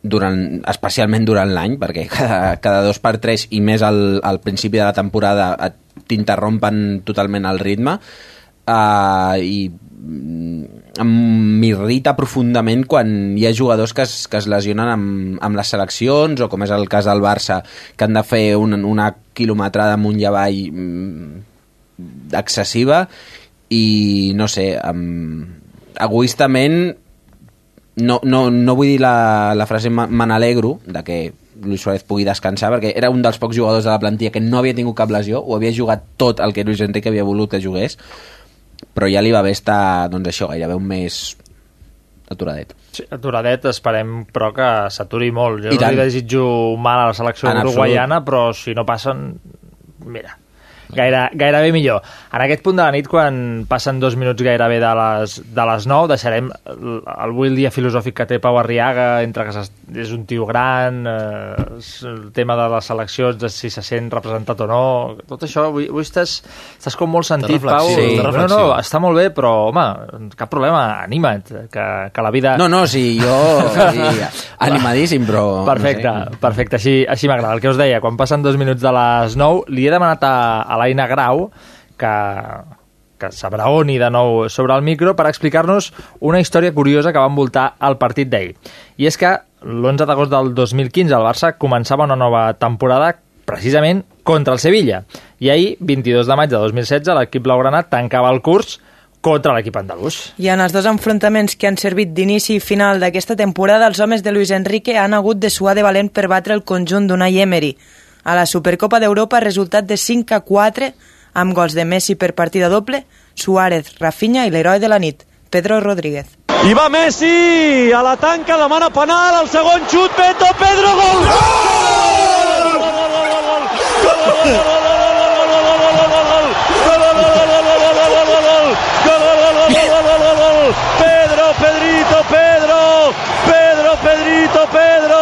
durant, especialment durant l'any, perquè cada, cada dos per tres i més al, al principi de la temporada t'interrompen totalment el ritme uh, i mm, m'irrita profundament quan hi ha jugadors que es, que es lesionen amb, amb les seleccions o com és el cas del Barça que han de fer un, una quilometrada amunt i avall mm, excessiva i no sé um, egoistament no, no, no vull dir la, la frase "me n'alegro de que Luis Suárez pugui descansar perquè era un dels pocs jugadors de la plantilla que no havia tingut cap lesió, ho havia jugat tot el que Luis Enrique havia volut que jugués però ja li va bé estar doncs això, gairebé un mes aturadet Sí, aturadet, esperem, però que s'aturi molt. Jo I no tant. li desitjo mal a la selecció En absolut. uruguaiana, però si no passen, mira, gaire, gairebé millor. En aquest punt de la nit, quan passen dos minuts gairebé de les, de les 9, deixarem el- avui el dia filosòfic que té Pau Arriaga, entre que és un tio gran, eh, el tema de les seleccions, de si se sent representat o no, tot això, avui, avui estàs, estàs com molt sentit, Pau. de no, no, està molt bé, però, home, cap problema, anima't, que, que la vida... no, no, sí, jo sí, animadíssim però Perfecte, no sé. perfecte, així, així m'agrada. El que us deia, quan passen dos minuts de les 9, li he demanat a, a l'Aina Grau que, que s'abraoni de nou sobre el micro per explicar-nos una història curiosa que va envoltar el partit d'ahir. I és que l'11 d'agost del 2015 el Barça començava una nova temporada precisament contra el Sevilla. I ahir, 22 de maig de 2016, l'equip blaugrana tancava el curs contra l'equip andalús. I en els dos enfrontaments que han servit d'inici i final d'aquesta temporada, els homes de Luis Enrique han hagut de suar de valent per batre el conjunt d'Unai Emery. A la Supercopa d'Europa, resultat de 5 a 4, amb gols de Messi per partida doble, Suárez, Rafinha i l'heroi de la nit, Pedro Rodríguez. I va Messi a la tanca, demana penal, el segon xut, Beto, Pedro, gol! Pedro, Pedrito, Pedro, Pedro, Pedrito, Pedro,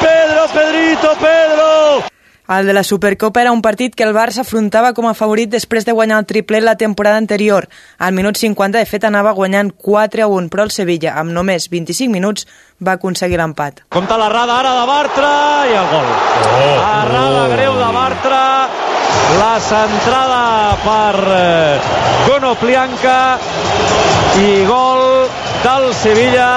Pedro, Pedrito, Pedro. El de la Supercopa era un partit que el Barça afrontava com a favorit després de guanyar el triplet la temporada anterior. Al minut 50, de fet, anava guanyant 4 a 1, però el Sevilla, amb només 25 minuts, va aconseguir l'empat. Compte l'errada ara de Bartra i el gol. errada greu de Bartra, la centrada per eh, Konoplianka i gol del Sevilla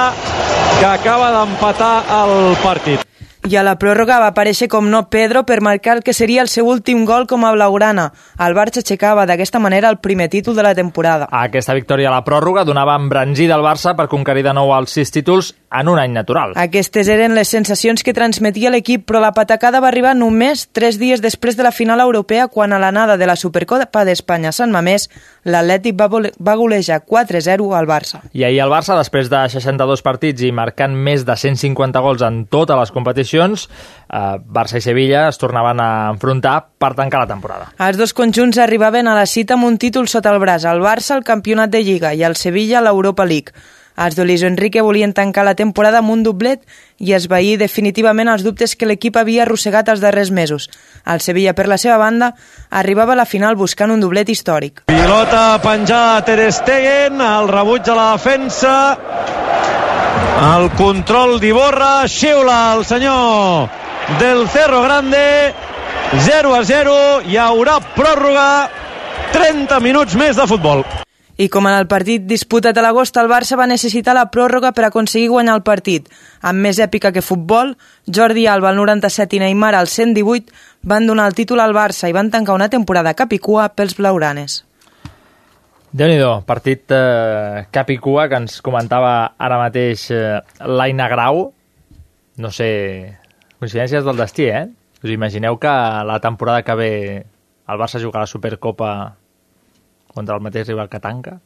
que acaba d'empatar el partit. I a la pròrroga va aparèixer com no Pedro per marcar el que seria el seu últim gol com a blaugrana. El Barça aixecava d'aquesta manera el primer títol de la temporada. Aquesta victòria a la pròrroga donava embranzida al Barça per conquerir de nou els sis títols en un any natural. Aquestes eren les sensacions que transmetia l'equip, però la patacada va arribar només tres dies després de la final europea, quan a l'anada de la Supercopa d'Espanya a Sant Mamés, l'Atlètic va, va golejar 4-0 al Barça. I ahir el Barça, després de 62 partits i marcant més de 150 gols en totes les competicions, eh, Barça i Sevilla es tornaven a enfrontar per tancar la temporada. Els dos conjunts arribaven a la cita amb un títol sota el braç, el Barça el campionat de Lliga i el Sevilla l'Europa League. Els d'Oliso Enrique volien tancar la temporada amb un doblet i esvair definitivament els dubtes que l'equip havia arrossegat els darrers mesos. El Sevilla, per la seva banda, arribava a la final buscant un doblet històric. Pilota penjada a Ter Stegen, el rebuig de la defensa, el control d'Iborra, xiula el senyor del Cerro Grande, 0 a 0, hi haurà pròrroga, 30 minuts més de futbol. I com en el partit disputat a l'agost, el Barça va necessitar la pròrroga per aconseguir guanyar el partit. Amb més èpica que futbol, Jordi Alba al 97 i Neymar al 118 van donar el títol al Barça i van tancar una temporada capicua pels blaugranes. Déu nhi partit eh, cap i cua que ens comentava ara mateix eh, l'Aina Grau. No sé, coincidències del destí, eh? Us imagineu que la temporada que ve el Barça jugarà la Supercopa contra el mateix rival que tanca?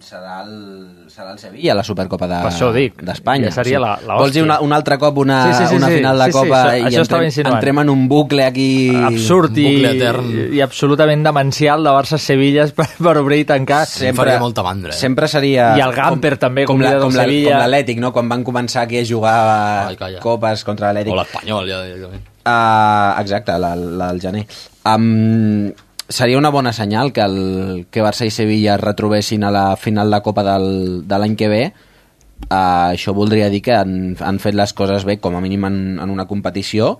Serà el, serà el Sevilla, la Supercopa de- d'Espanya. Ja seria la- la Vols dir una, un altre cop una, Sí, sí, sí, una sí. final de Sí, sí, Copa això- i això estava entrem, entrem en un bucle aquí... absurd i, bucle etern. i, i absolutament demencial de Barça-Sevilla per, per obrir i tancar. Sempre, molta mandra, eh? Sempre seria... I el Gamper també, com, com la, com, la, com l'Atlètic, no? Quan van començar aquí a jugar Ai, calla. copes contra l'Atlètic. O l'Espanyol, ja directament. Uh, exacte, la, la del gener. Um, seria una bona senyal que, el, que Barça i Sevilla es retrobessin a la final de Copa del, de l'any que ve. Uh, això voldria dir que han, han fet les coses bé, com a mínim en, en una competició.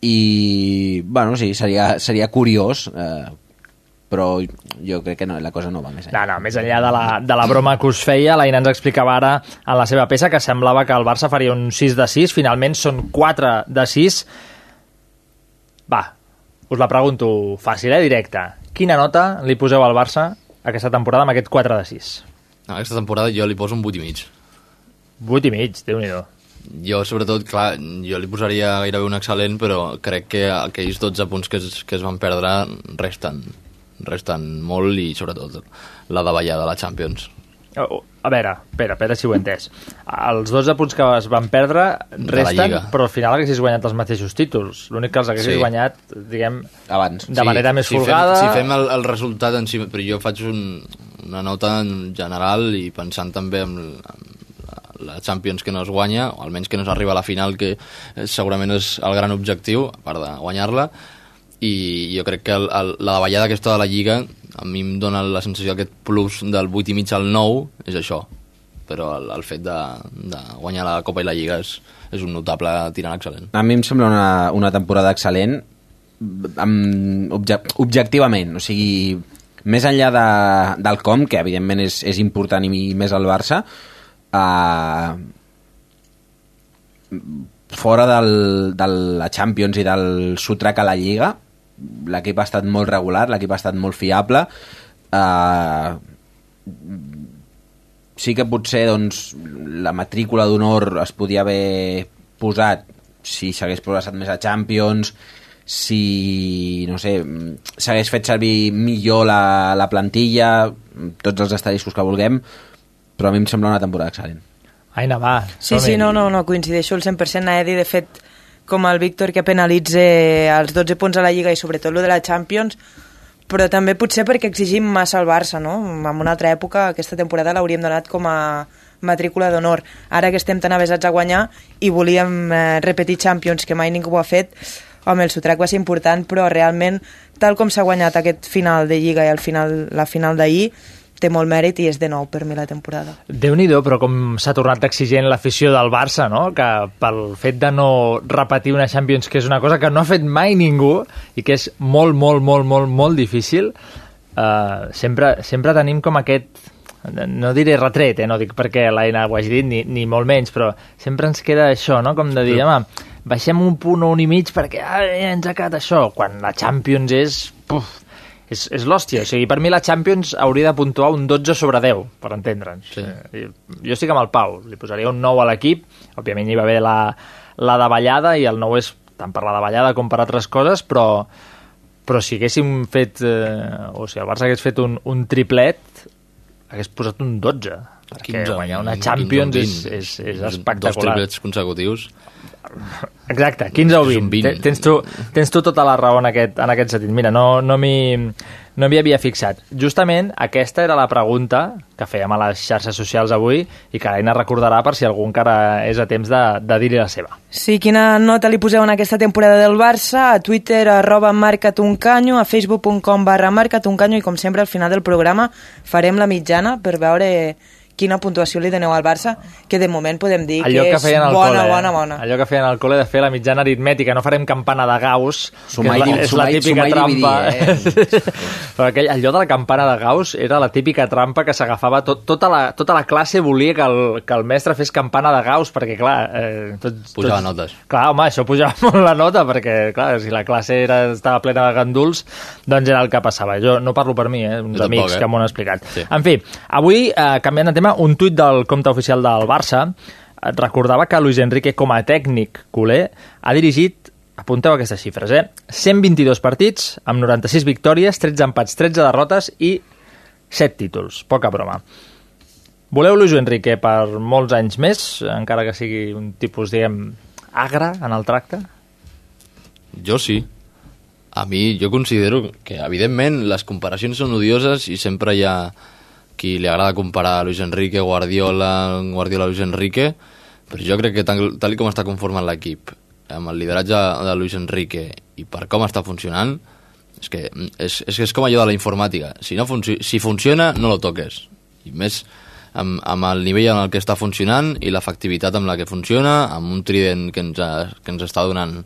I, bueno, sí, seria, seria curiós, uh, però jo crec que no, la cosa no va més enllà. No, no, més enllà de la, de la broma que us feia, l'Aina ens explicava ara en la seva peça que semblava que el Barça faria un 6 de 6, finalment són 4 de 6. Va, us la pregunto fàcil, eh, directa. Quina nota li poseu al Barça aquesta temporada amb aquest 4 de 6? No, aquesta temporada jo li poso un 8 i mig. 8 i mig, déu nhi Jo, sobretot, clar, jo li posaria gairebé un excel·lent, però crec que aquells 12 punts que es, que es van perdre resten, resten molt i, sobretot, la davallada de la Champions. A veure, espera, espera si ho he entès. Els 12 punts que es van perdre resten, però al final haguessis guanyat els mateixos títols. L'únic que els haguessis Sí. guanyat, diguem, Abans. de manera més si folgada... Fem, si fem el, el resultat en si, però jo faig un, una nota en general i pensant també en, en la Champions que no es guanya, o almenys que no s'arriba a la final, que eh, segurament és el gran objectiu, a part de guanyar-la, i jo crec que el, el, la davallada aquesta de la Lliga a mi em dona la sensació aquest plus del 8 i mig al 9 és això. Però el, el fet de, de guanyar la Copa i la Lliga és, és un notable tirant excel·lent. A mi em sembla una, una temporada excel·lent amb, obje, objectivament, o sigui, més enllà de, del com, que evidentment és, és important i més al Barça, eh, fora del, de la Champions i del sotrac a la Lliga, l'equip ha estat molt regular, l'equip ha estat molt fiable, eh, sí que potser doncs, la matrícula d'honor es podia haver posat si s'hagués progressat més a Champions, si, no sé, s'hagués fet servir millor la, la plantilla, tots els estadiscos que vulguem, però a mi em sembla una temporada excel·lent. Aina, va. Sí, sí, no, no, no, coincideixo al 100% a Edi, de fet, com el Víctor que penalitza els 12 punts a la Lliga i sobretot lo de la Champions, però també potser perquè exigim massa al Barça, no? En una altra època aquesta temporada l'hauríem donat com a matrícula d'honor. Ara que estem tan avesats a guanyar i volíem eh, repetir Champions, que mai ningú ho ha fet, home, el sotrac va ser important, però realment, tal com s'ha guanyat aquest final de Lliga i el final, la final d'ahir, té molt mèrit i és de nou per mi la temporada. déu nhi però com s'ha tornat exigent l'afició del Barça, no? Que pel fet de no repetir una Champions, que és una cosa que no ha fet mai ningú i que és molt, molt, molt, molt, molt difícil, eh, sempre, sempre tenim com aquest no diré retret, eh? no dic perquè l'Aina ho hagi dit, ni, ni molt menys, però sempre ens queda això, no? com de dir, home, baixem un punt o un i mig perquè ah, ens ha quedat això, quan la Champions és... Puf, és, és l'hòstia, o sigui, per mi la Champions hauria de puntuar un 12 sobre 10, per entendre'ns. Sí. Jo estic amb el Pau, li posaria un 9 a l'equip, òbviament hi va haver la, la davallada, i el 9 és tant per la davallada com per altres coses, però, però si haguéssim fet, eh, o si el Barça hagués fet un, un triplet, hagués posat un 12, perquè 15, guanyar una 15, Champions 20, és, és, és Dos espectacular. triplets consecutius. Exacte, 15 o És un 20. 20. Te- Tens tu, tens tu tota la raó en aquest, en aquest sentit. Mira, no, no m'hi no havia fixat. Justament aquesta era la pregunta que fèiem a les xarxes socials avui i que l'Aina recordarà per si algú encara és a temps de, de dir-hi la seva. Sí, quina nota li poseu en aquesta temporada del Barça? A Twitter, arroba marcatuncanyo, a facebook.com barra marcatuncanyo i com sempre al final del programa farem la mitjana per veure quina puntuació li doneu al Barça, que de moment podem dir Allò que que és bona, col·le, bona, eh? bona. Allò que feien al col·le de fer la mitjana aritmètica, no farem campana de Gauss, Sumar que és la, és la sumar i- típica sumar i trampa. dividir, Però aquell, allò de la campana de Gauss era la típica trampa que s'agafava tot, tota, la, tota la classe volia que el, que el mestre fes campana de Gauss, perquè clar... Eh, tots, Pujava tots, notes. Clar, home, això pujava molt la nota, perquè clar, si la classe era, estava plena de ganduls, doncs era el que passava. Jo no parlo per mi, eh, uns Jo tampoc, amics eh? que m'ho han explicat. Sí. En fi, avui, eh, canviant de tema, un tuit del compte oficial del Barça recordava que Luis Enrique, com a tècnic culer, ha dirigit, apunteu aquestes xifres, eh? 122 partits, amb 96 victòries, 13 empats, 13 derrotes i 7 títols. Poca broma. Voleu Luis Enrique per molts anys més, encara que sigui un tipus, diguem, agre en el tracte? Jo sí. A mi, jo considero que, evidentment, les comparacions són odioses i sempre hi ha qui li agrada comparar Luis Enrique, Guardiola, Guardiola, Luis Enrique, però jo crec que tal, tal com està conformant l'equip, amb el lideratge de Luis Enrique i per com està funcionant, és que és, és, és com allò de la informàtica. Si, no funci si funciona, no lo toques. I més amb, amb el nivell en el que està funcionant i l'efectivitat amb la que funciona, amb un trident que ens, ha, que ens està donant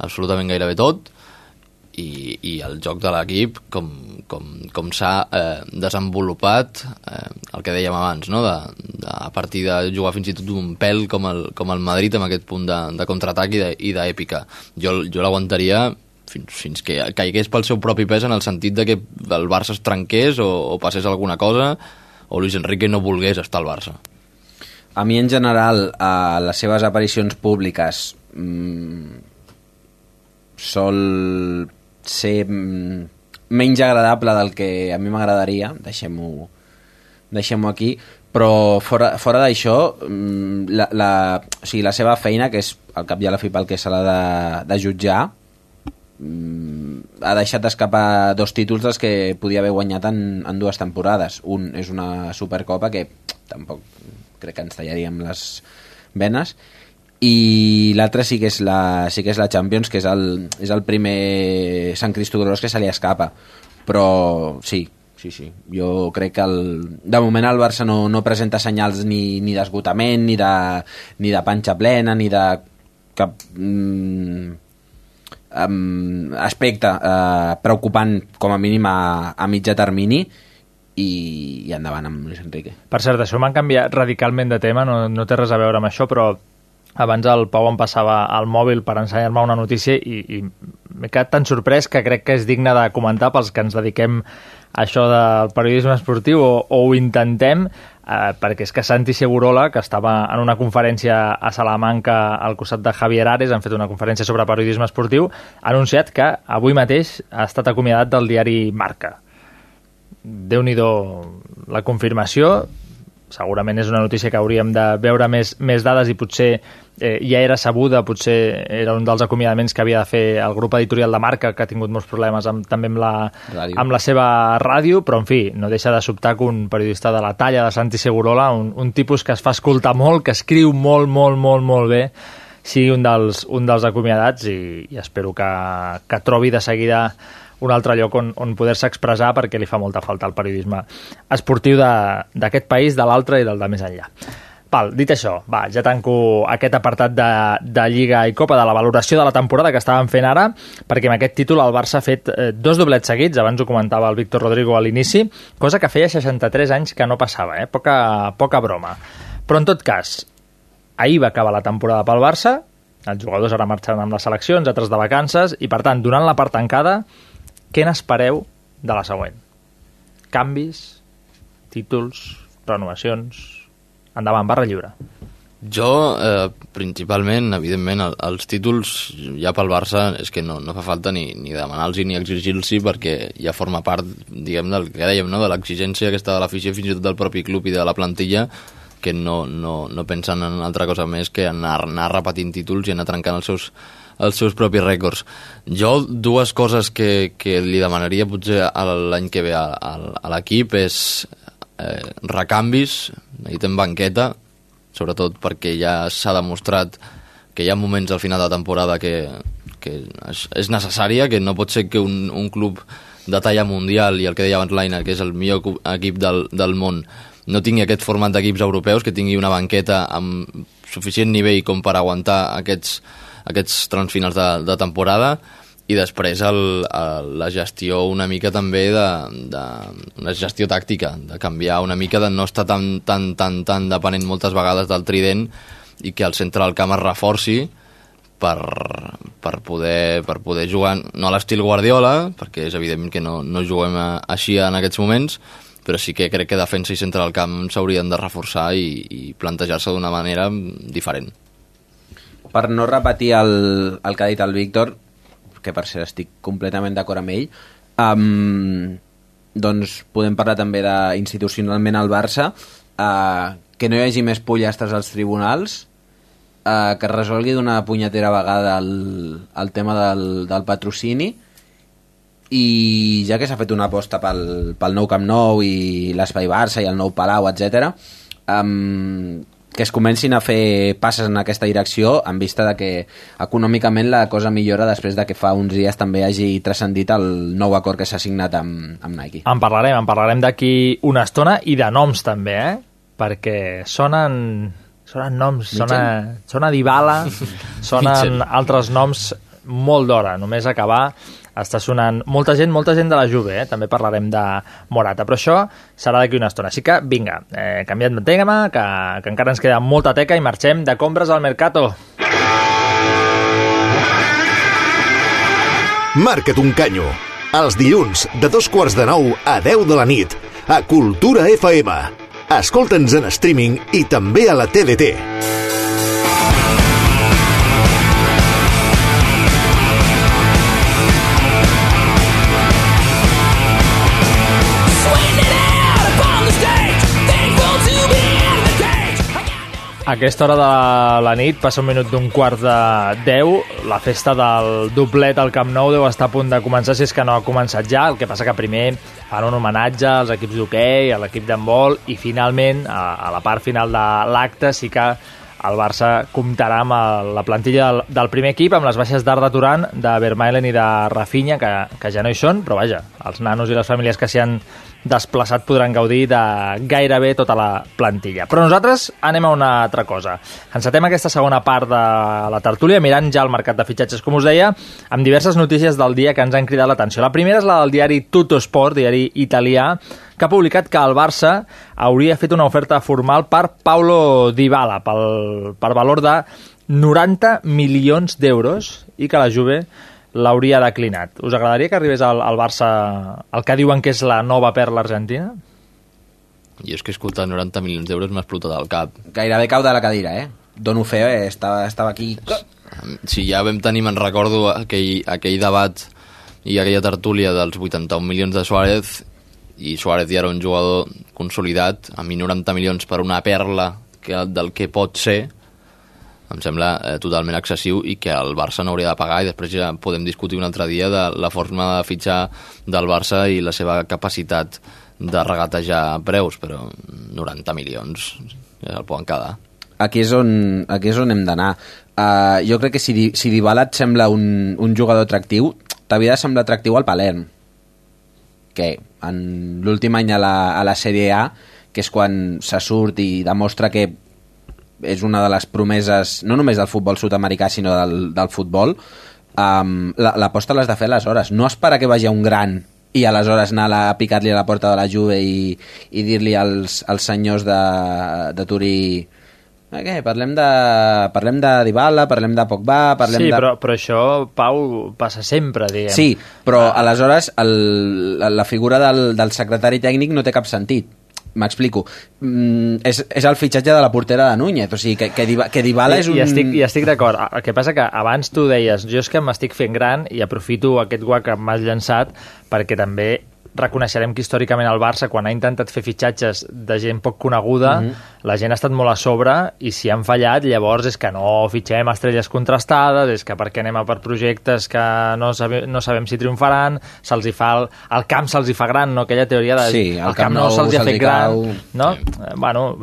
absolutament gairebé tot, i, i el joc de l'equip com, com, com s'ha eh, desenvolupat eh, el que dèiem abans no? de, de, a partir de jugar fins i tot un pèl com el, com el Madrid amb aquest punt de, de contraatac i d'èpica jo, jo l'aguantaria fins, fins que caigués pel seu propi pes en el sentit de que el Barça es trenqués o, o passés alguna cosa o Luis Enrique no volgués estar al Barça A mi, en general, a les seves aparicions públiques mmm, sol ser mm, menys agradable del que a mi m'agradaria, deixem-ho deixem aquí, però fora, fora d'això, mm, la, la, o sigui, la seva feina, que és al cap i a la fi pel que se l'ha de, de jutjar, mm, ha deixat d'escapar dos títols dels que podia haver guanyat en, en dues temporades. Un és una Supercopa que tampoc crec que ens tallaríem les venes i l'altre sí que és la sí que és la Champions que és el, és el primer Sant Cristo Gros que se li escapa. Però sí, sí, sí. Jo crec que el, de moment el Barça no, no presenta senyals ni, ni d'esgotament ni, de, ni de panxa plena ni de cap mm, aspecte uh, preocupant com a mínim a, a mitjà termini i, i endavant amb Luis Enrique. Per cert, això m'han canviat radicalment de tema, no, no té res a veure amb això, però abans el Pau em passava al mòbil per ensenyar-me una notícia i, i m'he quedat tan sorprès que crec que és digne de comentar pels que ens dediquem a això del periodisme esportiu o, o ho intentem, eh, perquè és que Santi Segurola, que estava en una conferència a Salamanca al costat de Javier Ares, han fet una conferència sobre periodisme esportiu, ha anunciat que avui mateix ha estat acomiadat del diari Marca. Déu nhi la confirmació. Segurament és una notícia que hauríem de veure més, més dades i potser eh, ja era sabuda, potser era un dels acomiadaments que havia de fer el grup editorial de marca que ha tingut molts problemes amb, també amb la, Ràdio. amb la seva ràdio, però en fi, no deixa de sobtar que un periodista de la talla de Santi Segurola, un, un tipus que es fa escoltar molt, que escriu molt, molt, molt, molt bé, sigui un dels, un dels acomiadats i, i espero que, que trobi de seguida un altre lloc on, on poder-se expressar perquè li fa molta falta al periodisme esportiu d'aquest país, de l'altre i del de més enllà. Val, dit això, va, ja tanco aquest apartat de, de Lliga i Copa, de la valoració de la temporada que estàvem fent ara, perquè amb aquest títol el Barça ha fet eh, dos doblets seguits, abans ho comentava el Víctor Rodrigo a l'inici, cosa que feia 63 anys que no passava, eh? poca, poca broma. Però en tot cas, ahir va acabar la temporada pel Barça, els jugadors ara marxaran amb les seleccions, altres de vacances, i per tant, donant la part tancada, què n'espereu de la següent? Canvis, títols, renovacions... Endavant, barra lliure. Jo, eh, principalment, evidentment, el, els títols ja pel Barça és que no, no fa falta ni, ni demanar-los ni exigir-los perquè ja forma part, diguem, del que dèiem, no? de l'exigència aquesta de l'afició, fins i tot del propi club i de la plantilla, que no, no, no pensen en altra cosa més que anar, anar repetint títols i anar trencant els seus, els seus propis rècords. Jo dues coses que, que li demanaria potser l'any que ve a, a, a l'equip és eh, recanvis, necessitem banqueta, sobretot perquè ja s'ha demostrat que hi ha moments al final de temporada que, que és, necessària, que no pot ser que un, un club de talla mundial i el que deia abans l'Aina, que és el millor equip del, del món, no tingui aquest format d'equips europeus, que tingui una banqueta amb suficient nivell com per aguantar aquests, aquests trams finals de, de temporada i després el, el, la gestió una mica també de, de una gestió tàctica, de canviar una mica, de no estar tan, tan, tan, tan depenent moltes vegades del trident i que el centre del camp es reforci per, per, poder, per poder jugar, no a l'estil Guardiola, perquè és evident que no, no juguem així en aquests moments, però sí que crec que defensa i centre del camp s'haurien de reforçar i, i plantejar-se d'una manera diferent. Per no repetir el, el que ha dit el Víctor, que per cert estic completament d'acord amb ell, um, doncs podem parlar també de institucionalment al Barça, uh, que no hi hagi més pollastres als tribunals, uh, que es resolgui d'una punyetera vegada el, el tema del, del patrocini, i ja que s'ha fet una aposta pel, pel nou Camp Nou i l'Espai Barça i el nou Palau, etc, um, que es comencin a fer passes en aquesta direcció en vista de que econòmicament la cosa millora després de que fa uns dies també hagi transcendit el nou acord que s'ha signat amb, amb Nike. En parlarem, en parlarem d'aquí una estona i de noms també, eh? Perquè sonen, sonen noms, sona, sona Dybala, sonen altres noms molt d'hora. Només acabar està sonant molta gent, molta gent de la Juve, eh? també parlarem de Morata, però això serà d'aquí una estona. Així que, vinga, eh, canviem de tema, que, que encara ens queda molta teca i marxem de compres al Mercato. Marca't un canyo. Els dilluns, de dos quarts de nou a 10 de la nit, a Cultura FM. Escolta'ns en streaming i també a la TDT. Aquesta hora de la nit, passa un minut d'un quart de 10, la festa del doblet al Camp Nou deu estar a punt de començar, si és que no ha començat ja, el que passa que primer fan un homenatge als equips d'hoquei, a l'equip d'handbol, i finalment, a, a la part final de l'acte, sí que el Barça comptarà amb la plantilla del, del primer equip, amb les baixes d'Arda Turan, de Vermaelen i de Rafinha, que, que ja no hi són, però vaja, els nanos i les famílies que s'hi han desplaçat podran gaudir de gairebé tota la plantilla. Però nosaltres anem a una altra cosa. Encetem aquesta segona part de la tertúlia mirant ja el mercat de fitxatges, com us deia, amb diverses notícies del dia que ens han cridat l'atenció. La primera és la del diari Tuttosport, diari italià, que ha publicat que el Barça hauria fet una oferta formal per Paulo Dybala, pel, per valor de 90 milions d'euros i que la Juve l'hauria declinat. Us agradaria que arribés al, al Barça el que diuen que és la nova perla argentina? I és que escoltar 90 milions d'euros m'ha explotat al cap. Gairebé cau de la cadira, eh? Dono fe, eh? Estava, estava aquí... Si ja vam tenir, me'n recordo, aquell, aquell debat i aquella tertúlia dels 81 milions de Suárez i Suárez ja era un jugador consolidat, a mi 90 milions per una perla que, del que pot ser, em sembla eh, totalment excessiu i que el Barça no hauria de pagar i després ja podem discutir un altre dia de la forma de fitxar del Barça i la seva capacitat de regatejar preus, però 90 milions ja el poden quedar. aquí és on, aquí és on hem d'anar. Uh, jo crec que si, si Dybala et sembla un, un jugador atractiu, t'havia de semblar atractiu al Palerm, que en l'últim any a la, a la Sèrie A, que és quan se surt i demostra que és una de les promeses, no només del futbol sud-americà, sinó del, del futbol, um, l'aposta l'has de fer aleshores. No esperar que vagi a un gran i aleshores anar a picar-li a la porta de la Juve i, i dir-li als, als senyors de, de Turí eh, què, parlem de, parlem de Dybala, parlem de Pogba, parlem sí, de... però, però això, Pau, passa sempre, diguem. Sí, però aleshores el, la figura del, del secretari tècnic no té cap sentit. M'explico. Mm, és, és el fitxatge de la portera de Núñez, o sigui, que, que, Diba- que Dybala és un... I estic, i estic d'acord. El que passa que abans tu deies jo és que m'estic fent gran i aprofito aquest guac que m'has llançat perquè també reconeixerem que històricament el Barça, quan ha intentat fer fitxatges de gent poc coneguda, Mhm. la gent ha estat molt a sobre i si han fallat, llavors és que no fitxem estrelles contrastades, és que perquè anem a per projectes que no, sabe, no sabem si triomfaran, se'ls hi fa el, el camp se'ls hi fa gran, no? Aquella teoria de Sí, el el Camp camp no Nou se'ls hi ha fet gran, cau. no? Eh, Bueno,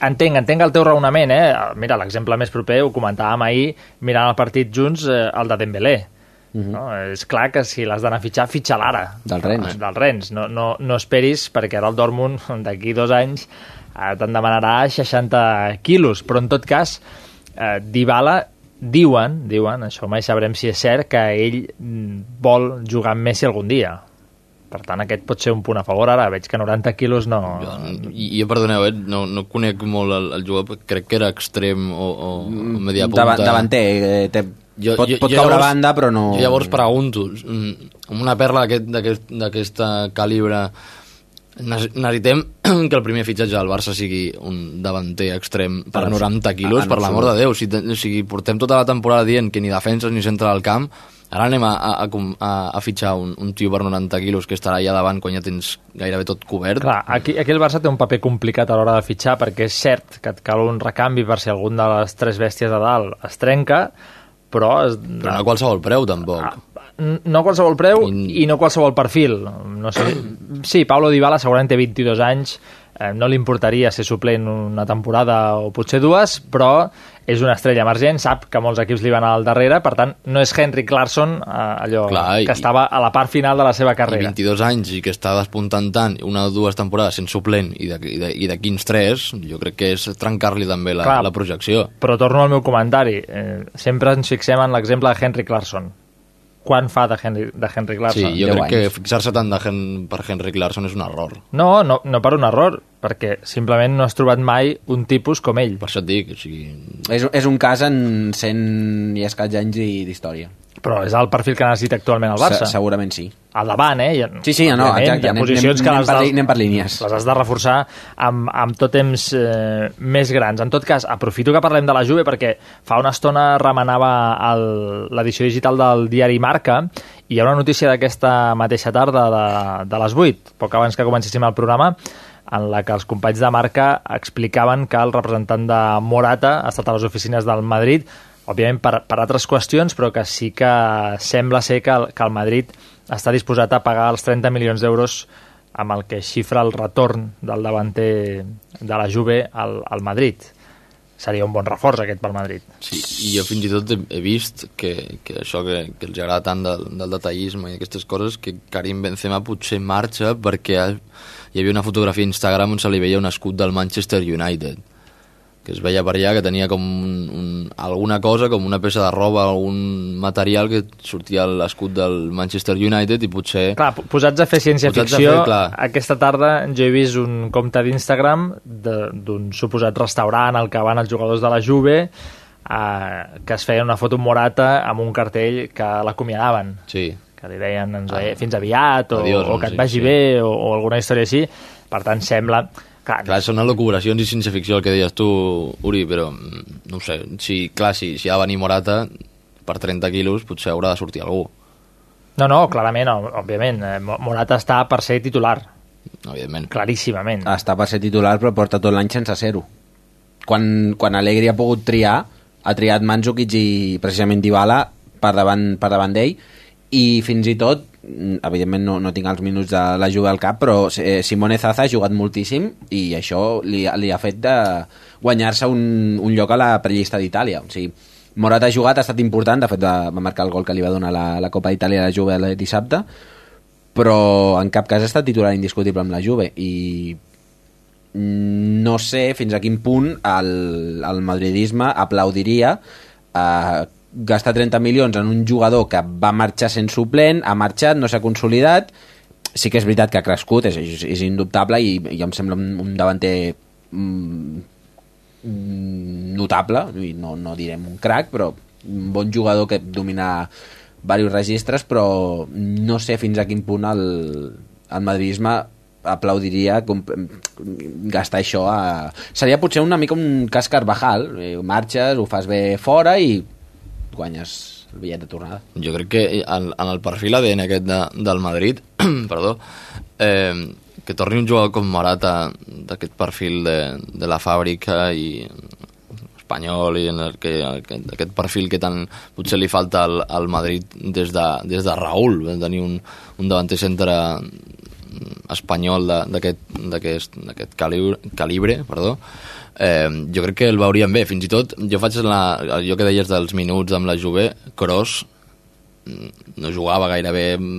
entenc, entenc el teu raonament, eh? Mira, l'exemple més proper, ho comentàvem ahir, mirant el partit junts, eh, el de Dembélé. No? És clar que si l'has d'anar a fitxar, fitxa l'ara. Del Rennes. Del Rennes. No, no, no esperis, perquè ara el Dortmund, d'aquí dos anys, eh, te'n demanarà 60 quilos. Però, en tot cas, eh, Dybala diuen, diuen, això mai sabrem si és cert, que ell mm, vol jugar amb Messi algun dia. Per tant, aquest pot ser un punt a favor. Ara veig que 90 quilos no... I, jo, perdoneu, eh, no, no conec molt el, el jugador, crec que era extrem o, o, o media punta. Davant, davanter, eh, té, jo, pot, jo, pot caure a banda, però no... Jo llavors pregunto, mm, amb una perla d'aquest- d'aquesta calibre, ne- necessitem que el primer fitxatge del Barça sigui un davanter extrem per En 90 quilos, per l'amor de Déu. Si, o sigui, portem tota la temporada dient que ni defenses ni centre del camp, ara anem a, a, a, a fitxar un, un tio per 90 quilos que estarà allà davant quan ja tens gairebé tot cobert. Clar, aquí, aquí el Barça té un paper complicat a l'hora de fitxar perquè és cert que et cal un recanvi per si algun de les tres bèsties de dalt es trenca, però... Es, Però no a qualsevol preu, tampoc. no a qualsevol preu i, no a qualsevol perfil. No sé, sí, Paulo Dybala segurament té 22 anys, eh, no li importaria ser suplent una temporada o potser dues, però és una estrella emergent, sap que molts equips li van al darrere, per tant, no és Henrik Larsson, eh, allò Clar, i- que estava a la part final de la seva I carrera. 22 anys i que està despuntant tant una o dues temporades sent suplent i de, i de, i de quins tres, jo crec que és trencar-li també la, Clar. la projecció. Però torno al meu comentari. Eh, sempre ens fixem en l'exemple de Henrik Larsson. Quan fa de, Henry, de Henrik Sí, Larsson? jo crec que fixar-se tant de Hen per Henrik Larsson és un error. No, no, no per un error, perquè simplement no has trobat mai un tipus com ell. Per això et dic, o sigui... És, és un cas en 100 i escaig anys i- d'història. Però és el perfil que necessita actualment el Barça. Se, segurament sí. Al davant, eh? Ha, Sí, sí, no, exacte. Hi ha posicions anem- que anem les, per anem per línies. les has de reforçar amb, amb tot temps eh, més grans. En tot cas, aprofito que parlem de la Juve perquè fa una estona remenava l'edició digital del diari Marca i hi ha una notícia d'aquesta mateixa tarda de, de les 8, poc abans que comencéssim el programa, en la que els companys de Marca explicaven que el representant de Morata ha estat a les oficines del Madrid òbviament per, per altres qüestions, però que sí que sembla ser que el, que el Madrid està disposat a pagar els 30 milions d'euros amb el que xifra el retorn del davanter de la Juve al, al Madrid. Seria un bon reforç aquest pel Madrid. Sí, i jo fins i tot he, vist que, que això que, que els agrada tant del, del detallisme i aquestes coses, que Karim Benzema potser marxa perquè hi havia una fotografia a Instagram on se li veia un escut del Manchester United que es veia per allà que tenia com un, un, alguna cosa, com una peça de roba, algun material que sortia l'escut del Manchester United i potser... Clar, po- posats a fer ciència-ficció, aquesta tarda jo he vist un compte d'Instagram d'un suposat restaurant al que van els jugadors de la Juve eh, que es feia una foto Morata amb un cartell que l'acomiadaven. Sí. Que li deien ens veiem fins aviat o, Adiós, o que et vagi sí. bé o, o alguna història així. Per tant, sembla... Clar, Clar, són elucubracions i ciència-ficció el que deies tu, Uri, però mm, no ho sé, si, clar, si, si ha de venir Morata per 30 quilos potser haurà de sortir algú, No, no, clarament, òbviament. eh, Mo- Morata està per ser titular, evidentment. claríssimament. Està per ser titular, però porta tot l'any sense ser-ho. Quan, quan Allegri ha pogut triar, ha triat Mandzukic i precisament Dybala per davant, per davant d'ell, i fins i tot, mm, evidentment no, no tinc els minuts de la Juve al cap, però eh, Simone Zaza ha jugat moltíssim i això li, li ha fet de guanyar-se un, un lloc a la prellista d'Itàlia. O sigui, Morata ha jugat, ha estat important, de fet va, marcar el gol que li va donar la, la Copa d'Itàlia a la Juve el dissabte, però en cap cas ha estat titular indiscutible amb la Juve i no sé fins a quin punt el, el madridisme aplaudiria eh, gastar 30 milions en un jugador que va marxar sent suplent, ha marxat, no s'ha consolidat sí que és veritat que ha crescut és, és, és indubtable i, i em sembla un, un davanter mm, notable no, no direm un crack però un bon jugador que domina diversos registres però no sé fins a quin punt el, el madridisme aplaudiria gastar això a... seria potser una mica un cas Carvajal eh, marxes, ho fas bé fora i guanyes el bitllet de tornada. Jo crec que en, en el perfil ADN aquest de, del Madrid, perdó, eh, que torni un jugador com Morata d'aquest perfil de, de la fàbrica i espanyol i en el que, aquest, aquest perfil que tant potser li falta al, al Madrid des de, des de Raúl, de tenir un, un davanter centre espanyol d'aquest calibre, calibre perdó, eh, jo crec que el veuríem bé. Fins i tot, jo faig la, allò que deies dels minuts amb la Juve, Kroos mm, no jugava gairebé mm,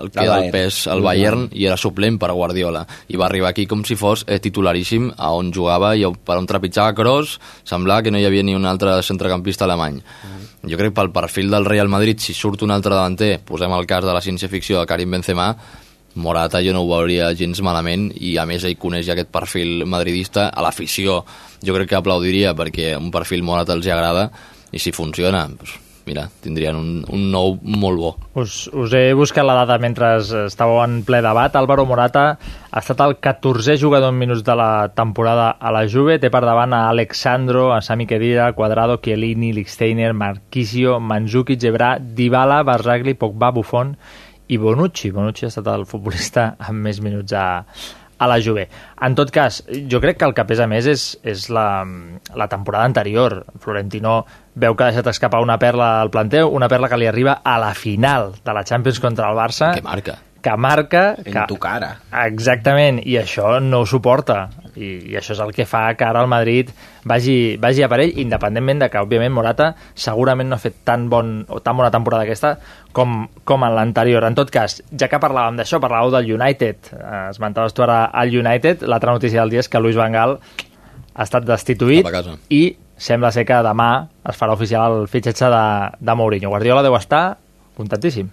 el, que Al era el pes al Bayern i era suplent per Guardiola. I va arribar aquí com si fos eh, titularíssim a on jugava i per on trepitjava Kroos. Semblava que no hi havia ni un altre centrecampista alemany. Jo crec que pel perfil del Real Madrid si surt un altre davanter posem el cas de la ciència-ficció de Karim Benzema Morata jo no ho veuria gens malament i a més ell coneix aquest perfil madridista a l'afició jo crec que aplaudiria perquè un perfil Morata els hi agrada i si funciona doncs, mira, tindrien un, un nou molt bo Us, us he buscat la data mentre estàveu en ple debat. Álvaro Morata ha estat el 14è jugador en minuts de la temporada a la Juve. Té per davant a Alexandro, a Sami Khedira, Cuadrado, Chiellini, Lichsteiner, Marquisio, Mandzukic, Ebra, Dybala, Barzagli, Pogba, Buffon i Bonucci. Bonucci ha estat el futbolista amb més minuts a, a la Juve. En tot cas, jo crec que el que pesa més és, és la, la temporada anterior. Florentino veu que ha deixat escapar una perla al planteu, una perla que li arriba a la final de la Champions contra el Barça. que marca Que marca... En que... tu cara. Exactament, i això no ho suporta. I, I això és el que fa que ara el Madrid vagi, vagi a per ell, independentment de que, òbviament, Morata segurament no ha fet tan, bon, o tan bona temporada aquesta com, com en l'anterior. En tot cas, ja que parlàvem d'això, parlàveu del United, eh, esmentaves tu ara al United, l'altra notícia del dia és que Luis Van Gaal ha estat destituït i sembla ser que demà es farà oficial el fitxatge de, de Mourinho. Guardiola deu estar contentíssim.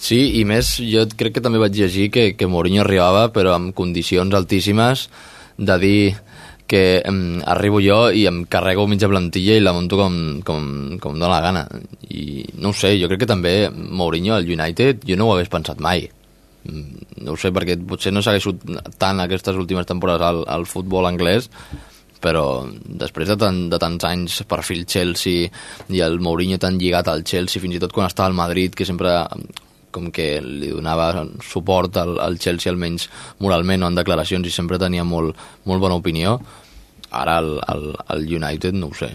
Sí, i més, jo crec que també vaig llegir que, que Mourinho arribava, però amb condicions altíssimes de dir que em, arribo jo i em carrego mitja plantilla i la monto com, com, com em dóna la gana. I no ho sé, jo crec que també Mourinho al United jo no ho hagués pensat mai. Mm, No ho sé, perquè potser no segueixo tant aquestes últimes temporades al, al futbol anglès, però després de, tant, de tants anys perfil Chelsea i el Mourinho tan lligat al Chelsea, fins i tot quan estava al Madrid, que sempre com que li donava suport al, al Chelsea almenys moralment o en declaracions i sempre tenia molt, molt bona opinió ara el, el, el United no ho sé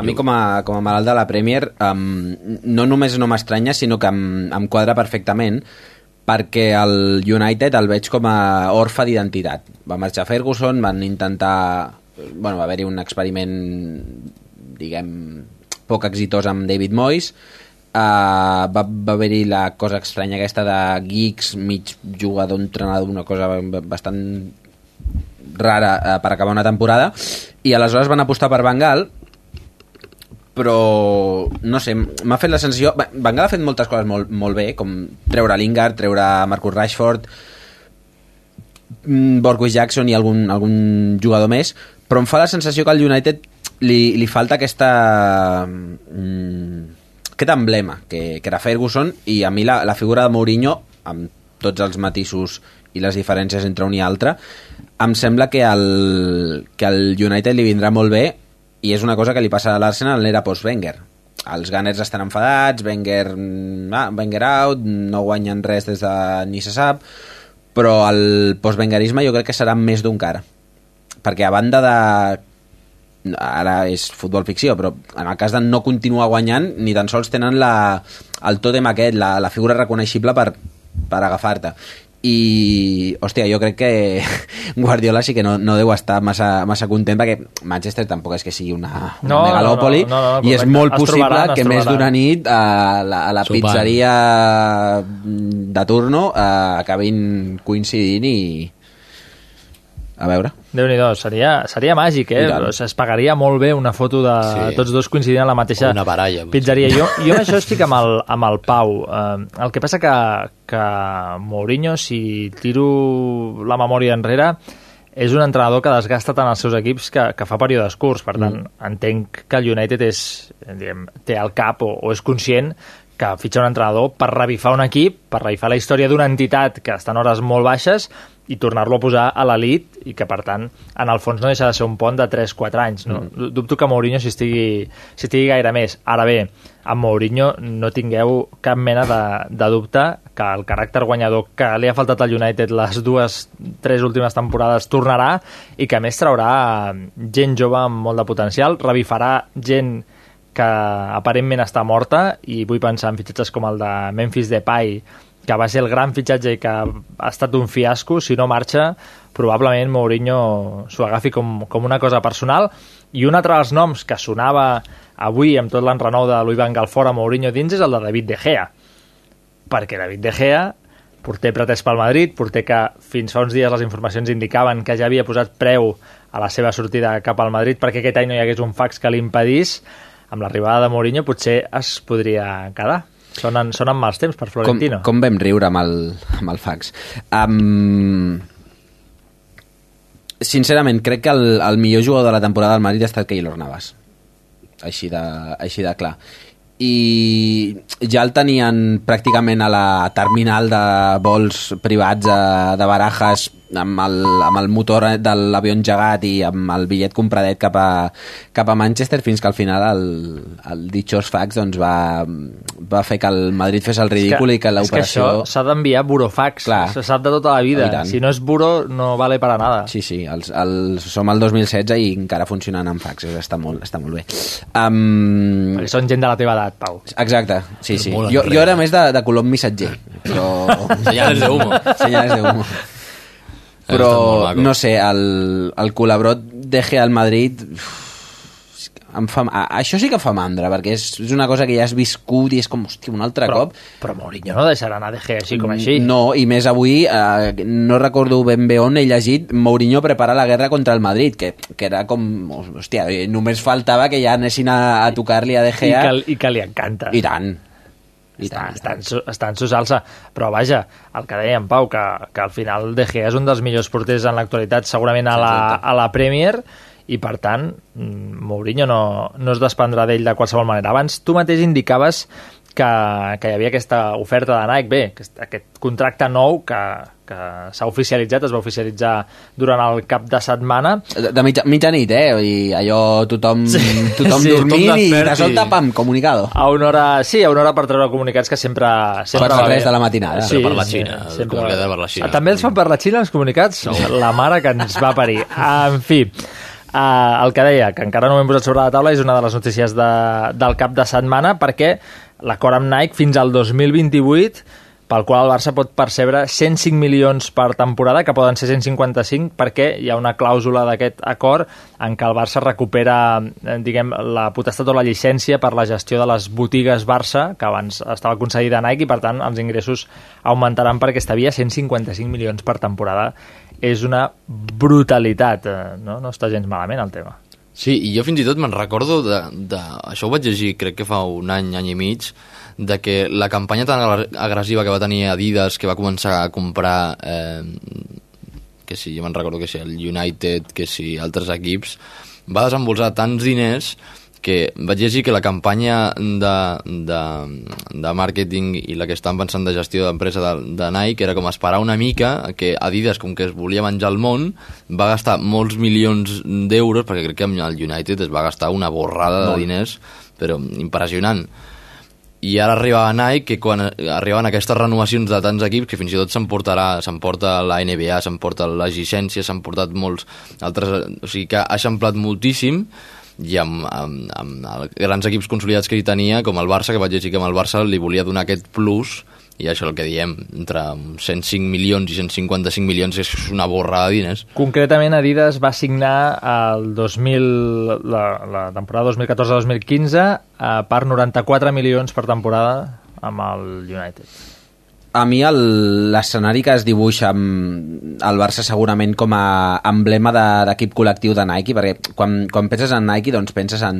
A mi, com a, com a malalt de la Premier, um, no només no m'estranya, sinó que em, em quadra perfectament perquè el United el veig com a orfe d'identitat. Va marxar Ferguson, van intentar... Bueno, va haver-hi un experiment, diguem, poc exitós amb David Moyes, uh, va, va haver-hi la cosa estranya aquesta de geeks, mig jugador, entrenador, una cosa bastant rara uh, per acabar una temporada, i aleshores van apostar per Van Gaal, però no sé, m'ha fet la sensació Van Gaal ha fet moltes coses molt, molt bé com treure Lingard, treure Marcus Rashford mm, Borgwich Jackson i algun, algun jugador més però em fa la sensació que al United li, li falta aquesta mm, aquest emblema que, que era Ferguson i a mi la, la figura de Mourinho amb tots els matisos i les diferències entre un i altre em sembla que al, que al United li vindrà molt bé i és una cosa que li passa a l'Arsenal en l'era post-Wenger. Els Gunners estan enfadats Wenger, mm, ah, Wenger out no guanyen res des de ni se sap però el post-Wengerisme jo crec que serà més d'un cara perquè a banda de ara és futbol ficció, però en el cas de no continuar guanyant, ni tan sols tenen la, el tòtem aquest, la, la figura reconeixible per, per agafar-te. I, hòstia, jo crec que Guardiola sí que no, no deu estar massa, massa content perquè Manchester tampoc és que sigui una, una No, megalòpoli no, no, no, no, i és molt Es possible trobaran, que més d'una nit a la, a la Sopant. pizzeria de turno eh, acabin coincidint i a veure déu nhi seria, seria màgic, eh? Es pagaria molt bé una foto de Sí. tots dos coincidint en la mateixa O una baralla, pizzeria. Jo, jo això estic amb el, amb el Pau. Eh, el que passa que, que Mourinho, si tiro la memòria enrere, és un entrenador que desgasta tant els seus equips que, que fa períodes curts. Per tant, mm. entenc que el United és, diguem, té al cap o, o és conscient que fitxa un entrenador per revifar un equip, per revifar la història d'una entitat que està en hores molt baixes i tornar-lo a posar a l'elit i que, per tant, en el fons no deixa de ser un pont de 3-4 anys. No? Mm. Dubto que Mourinho s'hi estigui, s'hi estigui gaire més. Ara bé, amb Mourinho no tingueu cap mena de, de dubte que el caràcter guanyador que li ha faltat al United les dues, tres últimes temporades tornarà i que a més traurà gent jove amb molt de potencial, revifarà gent que aparentment està morta i vull pensar en fitxatges com el de Memphis Depay que va ser el gran fitxatge i que ha estat un fiasco, si no marxa probablement Mourinho s'ho agafi com, com una cosa personal i un altre dels noms que sonava avui amb tot l'enrenou de Louis Van Gaal Mourinho dins és el de David De Gea perquè David De Gea porter pretès pel Madrid, porter que fins fa uns dies les informacions indicaven que ja havia posat preu a la seva sortida cap al Madrid perquè aquest any no hi hagués un fax que l'impedís amb l'arribada de Mourinho potser es podria quedar. Sonen, sonen mals temps per Florentino. Com, com vam riure amb el, amb el fax. Um, sincerament, crec que el, el millor jugador de la temporada del Madrid ha estat Keylor Navas. Així de, així de clar i ja el tenien pràcticament a la terminal de vols privats de, de Barajas amb el, amb el motor de l'avió engegat i amb el bitllet compradet cap a, cap a Manchester fins que al final el, el Dichos Fax doncs, va, va fer que el Madrid fes el ridícul que, i que l'operació... És que això s'ha d'enviar burofax, se sap de tota la vida. Si no és buro, no vale para nada. Sí, sí, els, els, som al 2016 i encara funcionant amb faxes, està molt, està molt bé. Um... Perquè són gent de la teva edat, Pau. Exacte, sí, sí. Jo, jo era més de, de colom missatger, però... Senyales de humo. Senyales de humo però no sé, el, el col·labrot deje al Madrid uf, em fa, això sí que fa mandra perquè és, és una cosa que ja has viscut i és com, hòstia, un altre però, cop. però Mourinho no deixarà anar De Gea així com així. no, i més avui eh, no recordo ben bé on he llegit Mourinho prepara la guerra contra el Madrid que, que era com, hòstia, només faltava que ja anessin a, a tocar-li a De Gea. i que, i que li encanta. I tant i està, tant, està, en su, està en su salsa, però vaja, el que deia en Pau, que, que al final De Gea és un dels millors porters en l'actualitat, segurament a la, a la Premier, i per tant mm, Mourinho no, no es desprendrà d'ell de qualsevol manera. Abans tu mateix indicaves que, que hi havia aquesta oferta de Nike, bé, aquest, aquest contracte nou que, que s'ha oficialitzat, es va oficialitzar durant el cap de setmana. De, de mitja, mitjanit, eh? I allò tothom, sí. tothom sí, dormint tothom i de sobte, pam, comunicado. A una hora, sí, a una hora per treure comunicats que sempre... sempre per les de la matinada. Sí, per la Xina, sí, sempre... per la Xina. També els fan per la Xina, els comunicats? No. La mare que ens va parir. En fi, Uh, el que deia, que encara no ho hem posat sobre la taula, és una de les notícies de, del cap de setmana, perquè l'acord amb Nike fins al 2028 pel qual el Barça pot percebre 105 milions per temporada, que poden ser 155, perquè hi ha una clàusula d'aquest acord en què el Barça recupera eh, diguem, la potestat o la llicència per la gestió de les botigues Barça, que abans estava concedida a Nike, i per tant els ingressos augmentaran per aquesta via 155 milions per temporada. És una brutalitat, eh, no? no està gens malament el tema. Sí, i jo fins i tot me'n recordo de, de... Això ho vaig llegir, crec que fa un any, any i mig, de que la campanya tan agressiva que va tenir Adidas, que va començar a comprar... Eh, que si, jo me'n recordo que si el United, que si altres equips, va desembolsar tants diners que vaig llegir que la campanya de, de, de màrqueting i la que estan pensant de gestió d'empresa de, de Nike era com esperar una mica que Adidas, com que es volia menjar el món, va gastar molts milions d'euros, perquè crec que el United es va gastar una borrada de diners, però impressionant. I ara arribava Nike, que quan arribaven aquestes renovacions de tants equips, que fins i tot s'emportarà, s'emporta la NBA, s'emporta les llicències, s'han portat molts altres... O sigui que ha eixamplat moltíssim, i amb, amb, amb grans equips consolidats que hi tenia, com el Barça, que vaig llegir que amb el Barça li volia donar aquest plus, i això és el que diem, entre 105 milions i 155 milions és una borra de diners. Concretament, Adidas va signar el 2000, la, la temporada 2014-2015 eh, per 94 milions per temporada amb el United a mi l'escenari que es dibuixa amb el Barça segurament com a emblema d'equip de, col·lectiu de Nike, perquè quan, quan penses en Nike doncs penses en,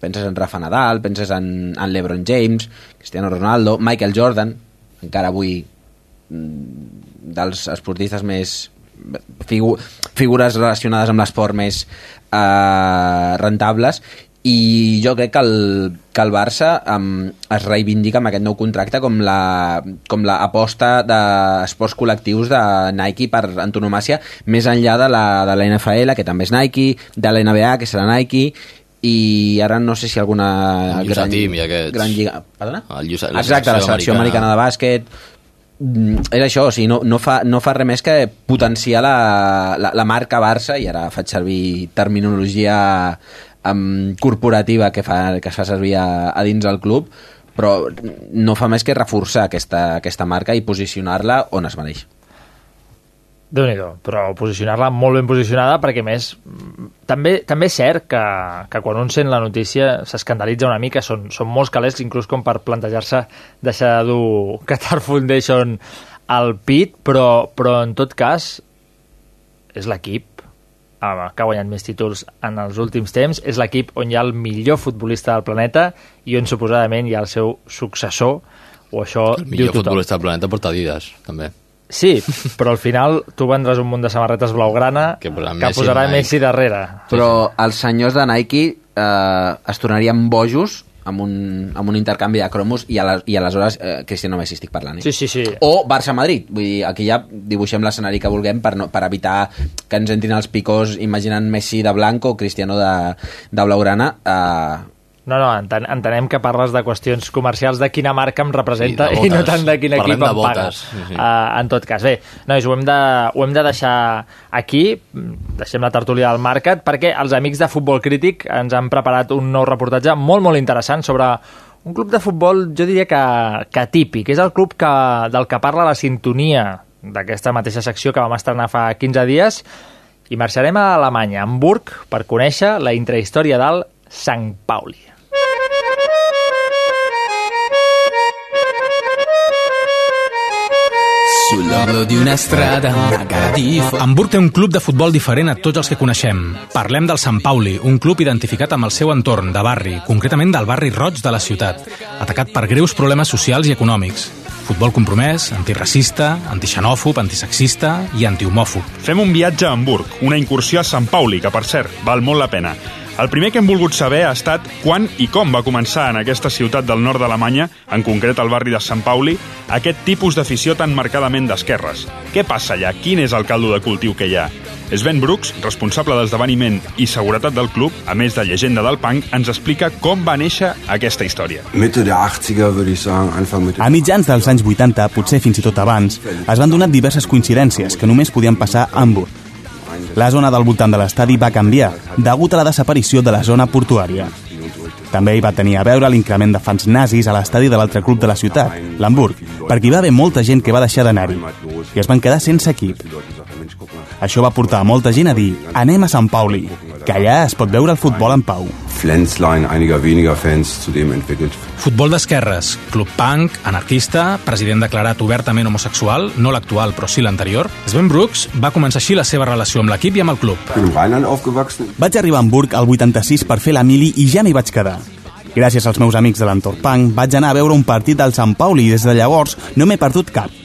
penses en Rafa Nadal, penses en, en LeBron James, Cristiano Ronaldo, Michael Jordan, encara avui mm, dels esportistes més figu, figures relacionades amb l'esport més eh, rentables i jo crec que el, que el Barça um, es reivindica amb aquest nou contracte com la, com la aposta d'esports col·lectius de Nike per antonomàcia, més enllà de la, de la NFL, que també és Nike, de la NBA, que serà Nike, i ara no sé si alguna El gran, Lluçatim i aquests. gran lliga... Perdona? El Lluça, Exacte, la selecció americana. de bàsquet Mm, és això, o sigui, no, no, fa, no fa res més que potenciar la, la, la marca Barça, i ara faig servir terminologia um, corporativa que, fa, que es fa servir a, a dins del club, però no fa més que reforçar aquesta, aquesta marca i posicionar-la on es mereix. Déu nhi però posicionar-la molt ben posicionada perquè més també, també és cert que, que quan un sent la notícia s'escandalitza una mica, són, són molts calés inclús com per plantejar-se deixar de dur Qatar Foundation al pit, però, però en tot cas és l'equip que ha guanyat més títols en els últims temps, és l'equip on hi ha el millor futbolista del planeta i on suposadament hi ha el seu successor o això El diu millor tothom. futbolista del planeta porta Adidas, també. Sí, però al final tu vendràs un munt de samarretes blaugrana que, posarà que Messi posarà Nike. Messi darrere. Però els senyors de Nike eh, es tornarien bojos amb un, amb un intercanvi de cromos i, a la, i aleshores eh, Cristiano Messi estic parlant. Eh? Sí, sí, sí. O Barça-Madrid. Vull dir, aquí ja dibuixem l'escenari que vulguem per, no, per evitar que ens entrin els picors imaginant Messi de blanc o Cristiano de, de blaugrana. Eh, No, no, enten, entenem que parles de qüestions comercials de quina marca em representa Sí, i no tant de quin Parlem equip de em paga. sí, sí. Uh, en tot cas, bé, nois, ho hem de, ho hem de deixar aquí, deixem la tertúlia del Market, perquè els amics de Futbol Crític ens han preparat un nou reportatge molt, molt interessant sobre un club de futbol, jo diria que, que típic. És el club que, del que parla la sintonia d'aquesta mateixa secció que vam estrenar fa 15 dies i marxarem a Alemanya, a Hamburg, per conèixer la intrahistòria del Sant Pauli. Sull'orlo di una strada, una gara di Hamburg té un club de futbol diferent a tots els que coneixem. Parlem del Sant Pauli, un club identificat amb el seu entorn de barri, concretament del barri roig de la ciutat, atacat per greus problemes socials i econòmics. Futbol compromès, antiracista, antixenòfob, antisexista i antihomòfob. Fem un viatge a Hamburg, una incursió a Sant Pauli, que per cert, val molt la pena. El primer que hem volgut saber ha estat quan i com va començar en aquesta ciutat del nord d'Alemanya, en concret al barri de Sant Pauli, aquest tipus d'afició tan marcadament d'esquerres. Què passa allà? Quin és el caldo de cultiu que hi ha? Sven Brooks, responsable d'esdeveniment i seguretat del club, a més de llegenda del punk, ens explica com va néixer aquesta història. Mitte der 80er, würde ich sagen, Anfang Mitte. A mitjans dels anys 80, potser fins i tot abans, es van donar diverses coincidències que només podien passar a Hamburg. La zona del voltant de l'estadi va canviar, degut a la desaparició de la zona portuària. També hi va tenir a veure l'increment de fans nazis a l'estadi de l'altre club de la ciutat, l'Hamburg, perquè hi va haver molta gent que va deixar d'anar-hi i es van quedar sense equip. Això va portar a molta gent a dir anem a Sant Pauli, que allà es pot veure el futbol en pau. Pflänzlein einiger weniger Fans zudem entwickelt. Futbol d'esquerres, club punk, anarquista, president declarat obertament homosexual, no l'actual però sí l'anterior, Sven Brooks va començar així la seva relació amb l'equip i amb el club. Vaig arribar a Hamburg al 86 per fer la mili i ja m'hi vaig quedar. Gràcies als meus amics de l'entorn punk, vaig anar a veure un partit del Sant Pauli i des de llavors no m'he perdut cap.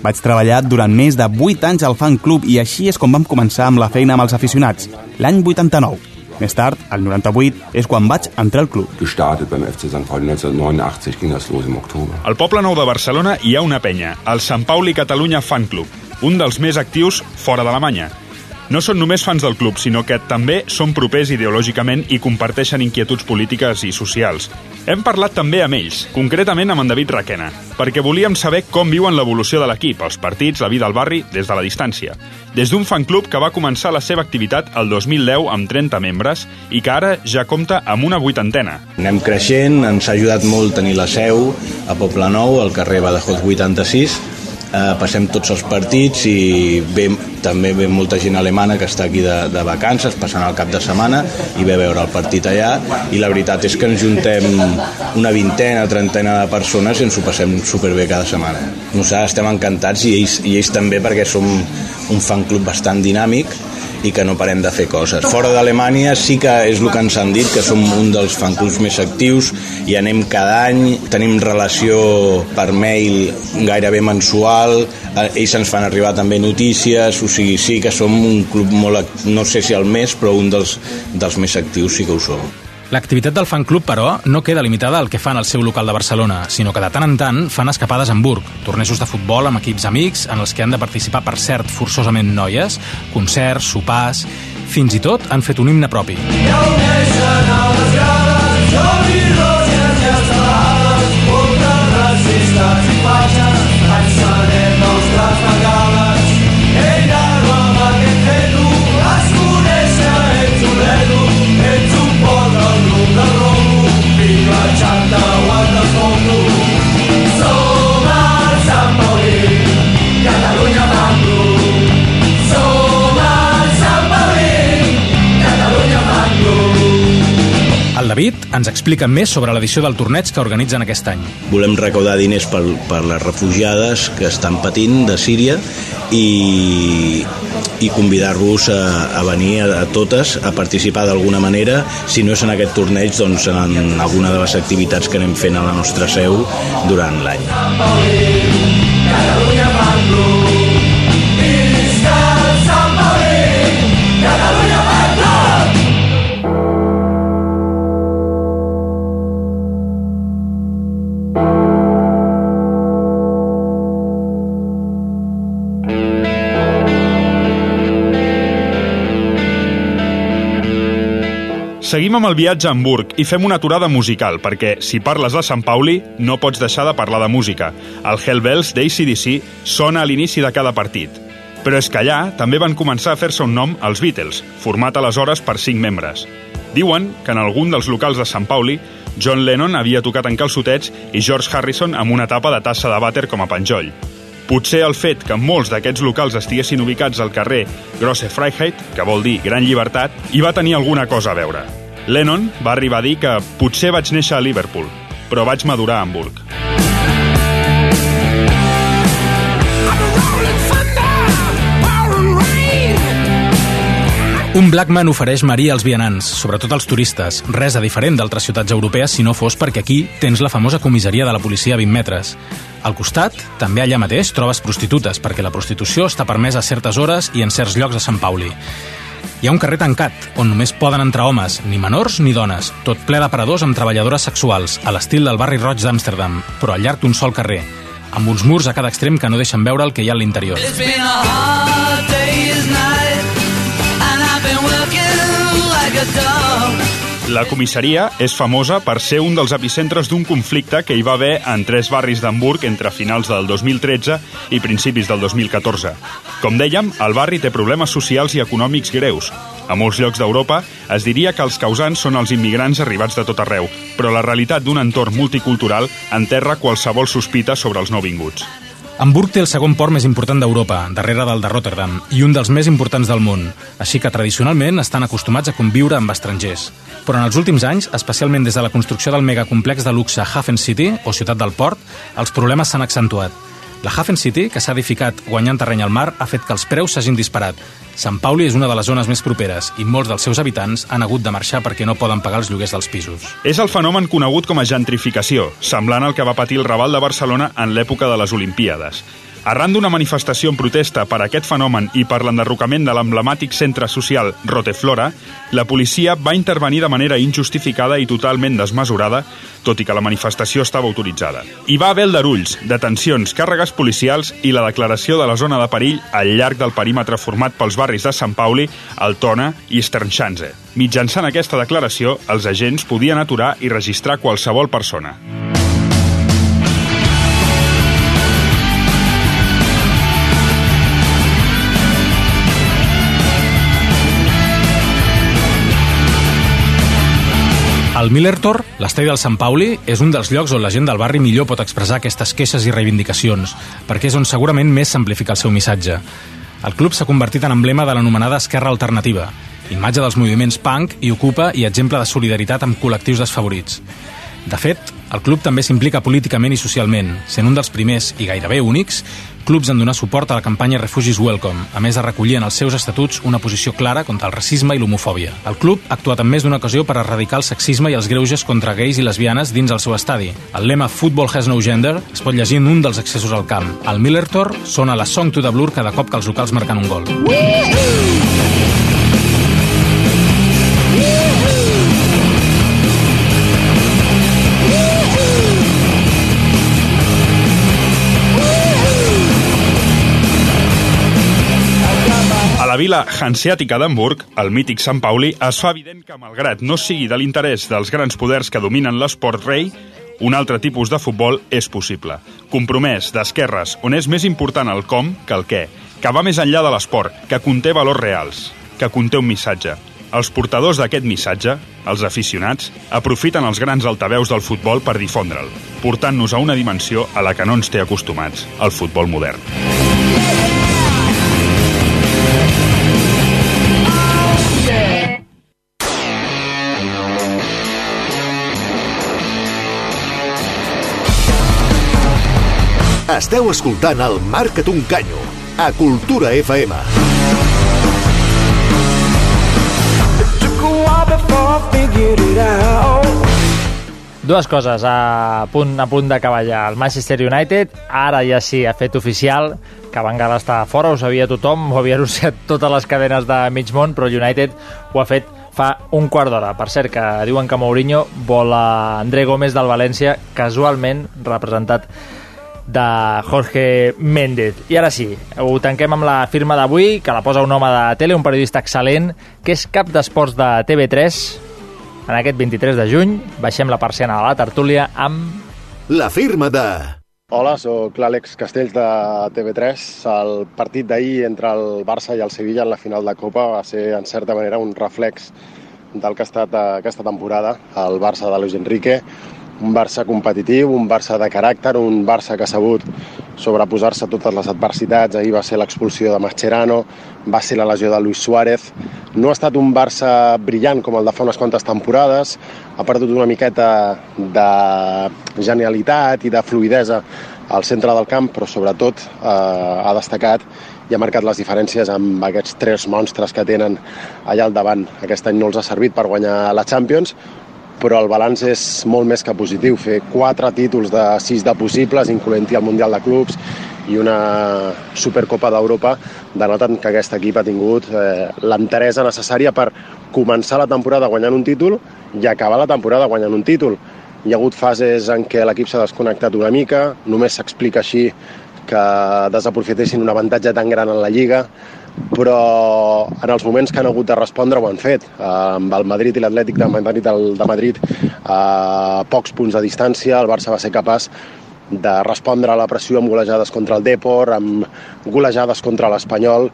Vaig treballar durant més de 8 anys al fan club i així és com vam començar amb la feina amb els aficionats, l'any 89. Més tard, el 98, és quan vaig entrar al club. Gestartet beim FC St. Pauli 1989 ging das los im Oktober. Al Poble Nou de Barcelona hi ha una penya, el Sant Pauli Catalunya Fan Club, un dels més actius fora d'Alemanya. No són només fans del club, sinó que també són propers ideològicament i comparteixen inquietuds polítiques i socials. Hem parlat també amb ells, concretament amb en David Raquena, perquè volíem saber com viuen l'evolució de l'equip, els partits, la vida al barri, des de la distància. Des d'un fan club que va començar la seva activitat el 2010 amb 30 membres i que ara ja compta amb una vuitantena. Anem creixent, ens ha ajudat molt tenir la seu a Poble Nou, al carrer Badajoz 86, eh, passem tots els partits i ve, també ve molta gent alemana que està aquí de, de vacances, passant el cap de setmana i ve a veure el partit allà i la veritat és que ens juntem una vintena, trentena de persones i ens ho passem superbé cada setmana. Nosaltres estem encantats i ells, i ells també perquè som un fan club bastant dinàmic i que no parem de fer coses. Fora d'Alemanya sí que és el que ens han dit, que som un dels fanclubs més actius i anem cada any, tenim relació per mail gairebé mensual, eh, ells ens fan arribar també notícies, o sigui, sí que som un club molt, no sé si el més, però un dels, dels més actius sí que ho som. L'activitat del fan club, però, no queda limitada al que fan al seu local de Barcelona, sinó que de tant en tant fan escapades a Hamburg, tornejos de futbol amb equips amics en els que han de participar, per cert, forçosament noies, concerts, sopars... Fins i tot han fet un himne propi. El David ens explica més sobre l'edició del torneig que organitzen aquest any. Volem recaudar diners per, per les refugiades que estan patint de Síria i, i convidar-vos a, a venir a, a totes a participar d'alguna manera, si no és en aquest torneig, doncs en alguna de les activitats que anem fent a la nostra seu durant l'any. Catalunya Seguim amb el viatge a Hamburg i fem una aturada musical, perquè si parles de Sant Pauli no pots deixar de parlar de música. El Hellbells d'ACDC sona a l'inici de cada partit. Però és que allà també van començar a fer-se un nom els Beatles, format aleshores per cinc membres. Diuen que en algun dels locals de Sant Pauli, John Lennon havia tocat en calçotets i George Harrison amb una tapa de tassa de vàter com a penjoll. Potser el fet que molts d'aquests locals estiguessin ubicats al carrer Grosse Freiheit, que vol dir Gran Llibertat, hi va tenir alguna cosa a veure. Lennon va arribar a dir que potser vaig néixer a Liverpool, però vaig madurar a Hamburg. Un Blackman ofereix Maria als vianants, sobretot als turistes. Res de diferent d'altres ciutats europees si no fos perquè aquí tens la famosa comissaria de la policia a 20 metres. Al costat, també allà mateix, trobes prostitutes, perquè la prostitució està permesa a certes hores i en certs llocs de Sant Pauli. Hi ha un carrer tancat, on només poden entrar homes, ni menors ni dones, tot ple d'aparadors amb treballadores sexuals, a l'estil del barri roig d'Amsterdam, però al llarg d'un sol carrer, amb uns murs a cada extrem que no deixen veure el que hi ha a l'interior. Like La comissaria és famosa per ser un dels epicentres d'un conflicte que hi va haver en tres barris d'Hamburg entre finals del 2013 i principis del 2014. Com dèiem, el barri té problemes socials i econòmics greus. A molts llocs d'Europa es diria que els causants són els immigrants arribats de tot arreu, però la realitat d'un entorn multicultural enterra qualsevol sospita sobre els nouvinguts. Hamburg té el segon port més important d'Europa, darrere del de Rotterdam, i un dels més importants del món, així que tradicionalment estan acostumats a conviure amb estrangers. Però en els últims anys, especialment des de la construcció del megacomplex de luxe Hafen City, o Ciutat del Port, els problemes s'han accentuat. La Hafen City, que s'ha edificat guanyant terreny al mar, ha fet que els preus s'hagin disparat. Sant Pauli és una de les zones més properes i molts dels seus habitants han hagut de marxar perquè no poden pagar els lloguers dels pisos. És el fenomen conegut com a gentrificació, semblant al que va patir el Raval de Barcelona en l'època de les Olimpíades. Arran d'una manifestació en protesta per aquest fenomen i per l'enderrocament de l'emblemàtic centre social Roteflora, la policia va intervenir de manera injustificada i totalment desmesurada, tot i que la manifestació estava autoritzada. Hi va haver aldarulls, detencions, càrregues policials i la declaració de la zona de perill al llarg del perímetre format pels barris de Sant Pauli, Altona i Sternschanze. Mitjançant aquesta declaració, els agents podien aturar i registrar qualsevol persona. El Millertor, l'estadi del Sant Pauli, és un dels llocs on la gent del barri millor pot expressar aquestes queixes i reivindicacions, perquè és on segurament més s'amplifica el seu missatge. El club s'ha convertit en emblema de l'anomenada esquerra alternativa, imatge dels moviments punk i ocupa i exemple de solidaritat amb col·lectius desfavorits. De fet, el club també s'implica políticament i socialment, sent un dels primers, i gairebé únics, clubs en donar suport a la campanya Refugis Welcome, a més de recollir en els seus estatuts una posició clara contra el racisme i l'homofòbia. El club ha actuat en més d'una ocasió per erradicar el sexisme i els greuges contra gais i lesbianes dins el seu estadi. El lema Football has no gender es pot llegir en un dels accessos al camp. Al Millertor sona la Song to the Blur cada cop que els locals marquen un gol. la vila hanseàtica d'Hamburg, el mític Sant Pauli, es fa evident que, malgrat no sigui de l'interès dels grans poders que dominen l'esport rei, un altre tipus de futbol és possible. Compromès, d'esquerres, on és més important el com que el què, que va més enllà de l'esport, que conté valors reals, que conté un missatge. Els portadors d'aquest missatge, els aficionats, aprofiten els grans altaveus del futbol per difondre'l, portant-nos a una dimensió a la que no ens té acostumats, el futbol modern. Esteu escoltant el Marca't un canyo, a Cultura FM. Dues coses a punt, a punt d'acabar ja. El Manchester United ara ja sí ha fet oficial que Van Gaal està fora, ho sabia tothom, ho havia anunciat totes les cadenes de mig món, però United ho ha fet fa un quart d'hora. Per cert, que diuen que Mourinho vol a André Gómez del València, casualment representat de Jorge Méndez. I ara sí, ho tanquem amb la firma d'avui, que la posa un home de tele, un periodista excel·lent, que és cap d'esports de TV3. En aquest 23 de juny baixem la persiana de la tertúlia amb... La firma de... Hola, sóc l'Àlex Castells de TV3. El partit d'ahir entre el Barça i el Sevilla en la final de Copa va ser, en certa manera, un reflex del que ha estat eh, aquesta temporada. El Barça de Luis Enrique, un Barça competitiu, un Barça de caràcter, un Barça que ha sabut sobreposar-se a totes les adversitats. Ahir va ser l'expulsió de Mascherano, va ser la lesió de Luis Suárez. No ha estat un Barça brillant com el de fa unes quantes temporades, ha perdut una miqueta de genialitat i de fluidesa al centre del camp, però sobretot eh, ha destacat i ha marcat les diferències amb aquests tres monstres que tenen allà al davant. Aquest any no els ha servit per guanyar la Champions, però el balanç és molt més que positiu. Fer quatre títols de sis de possibles, incloent-hi el Mundial de Clubs i una Supercopa d'Europa, denoten que aquest equip ha tingut eh, l'enteresa necessària per començar la temporada guanyant un títol i acabar la temporada guanyant un títol. Hi ha hagut fases en què l'equip s'ha desconnectat una mica, només s'explica així que desaprofitessin un avantatge tan gran en la Lliga, però en els moments que han hagut de respondre ho han fet. Eh, amb el Madrid i l'Atlètic de Madrid, el de Madrid a pocs punts de distància, el Barça va ser capaç de respondre a la pressió amb golejades contra el Depor, amb golejades contra l'Espanyol,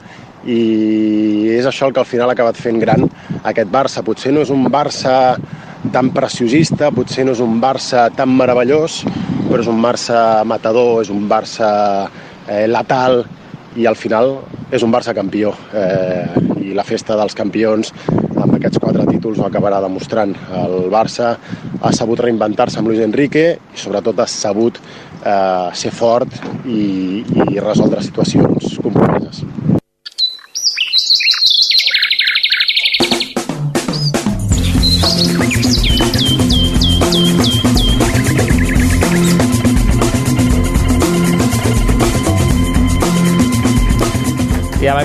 i és això el que al final ha acabat fent gran aquest Barça. Potser no és un Barça tan preciosista, potser no és un Barça tan meravellós, però és un Barça matador, és un Barça eh, letal, i al final és un Barça campió eh, i la festa dels campions amb aquests quatre títols ho acabarà demostrant. El Barça ha sabut reinventar-se amb Luis Enrique i sobretot ha sabut eh, ser fort i, i resoldre situacions compromeses.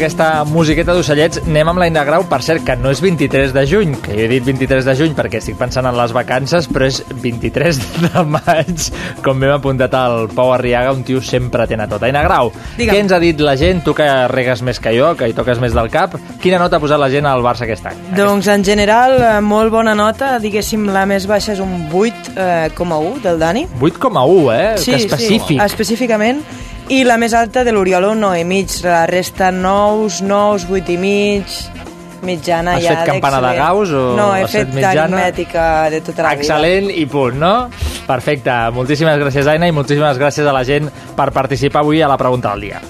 Aquesta musiqueta d'ocellets anem amb l'Aina Grau, per cert, que no és 23 de juny, que he dit 23 de juny perquè estic pensant en les vacances, però és 23 de maig, com m'hem apuntat al Pau Arriaga, un tio sempre atent a tot. Aina Grau, Digue'm. què ens ha dit la gent? Tu que regues més que jo, que hi toques més del cap, quina nota ha posat la gent al Barça aquest any? Doncs en general, eh, molt bona nota, diguéssim, la més baixa és un 8,1 del Dani. 8,1, eh? que específic. Sí, específicament. I la més alta de l'Oriol, un 9 i mig. La resta 9, 9, 8 i mig, mitjana Has ja fet campana de. Gauss o No, he has fet fet aritmètica de tota la vida. Excel·lent i punt, no? Perfecte. Moltíssimes gràcies, Aina, i moltíssimes gràcies a la gent per participar avui a la pregunta del dia.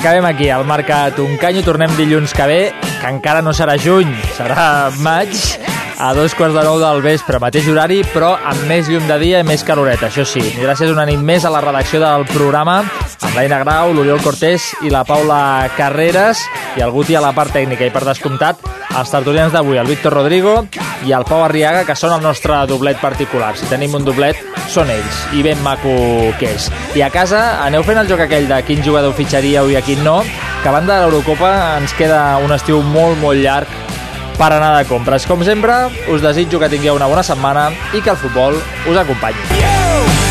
Acabem aquí, al Marca Tuncanyo. Tornem dilluns que ve, que encara no serà juny, serà maig, a dos quarts de nou del vespre, mateix horari, però amb més llum de dia i més caloreta, això sí. Gràcies una nit més a la redacció del programa, amb l'Aina Grau, l'Oriol Cortés i la Paula Carreras, i el Guti a la part tècnica. I per descomptat, els tertulians d'avui, el Víctor Rodrigo i el Pau Arriaga, que són el nostre doblet particular. Si tenim un doblet, són ells, i ben maco que és. I a casa aneu fent el joc aquell de quin jugador fitxaríeu i a quin no, que a banda de l'Eurocopa ens queda un estiu molt, molt llarg per anar de compres. Com sempre, us desitjo que tingueu una bona setmana i que el futbol us acompanyi.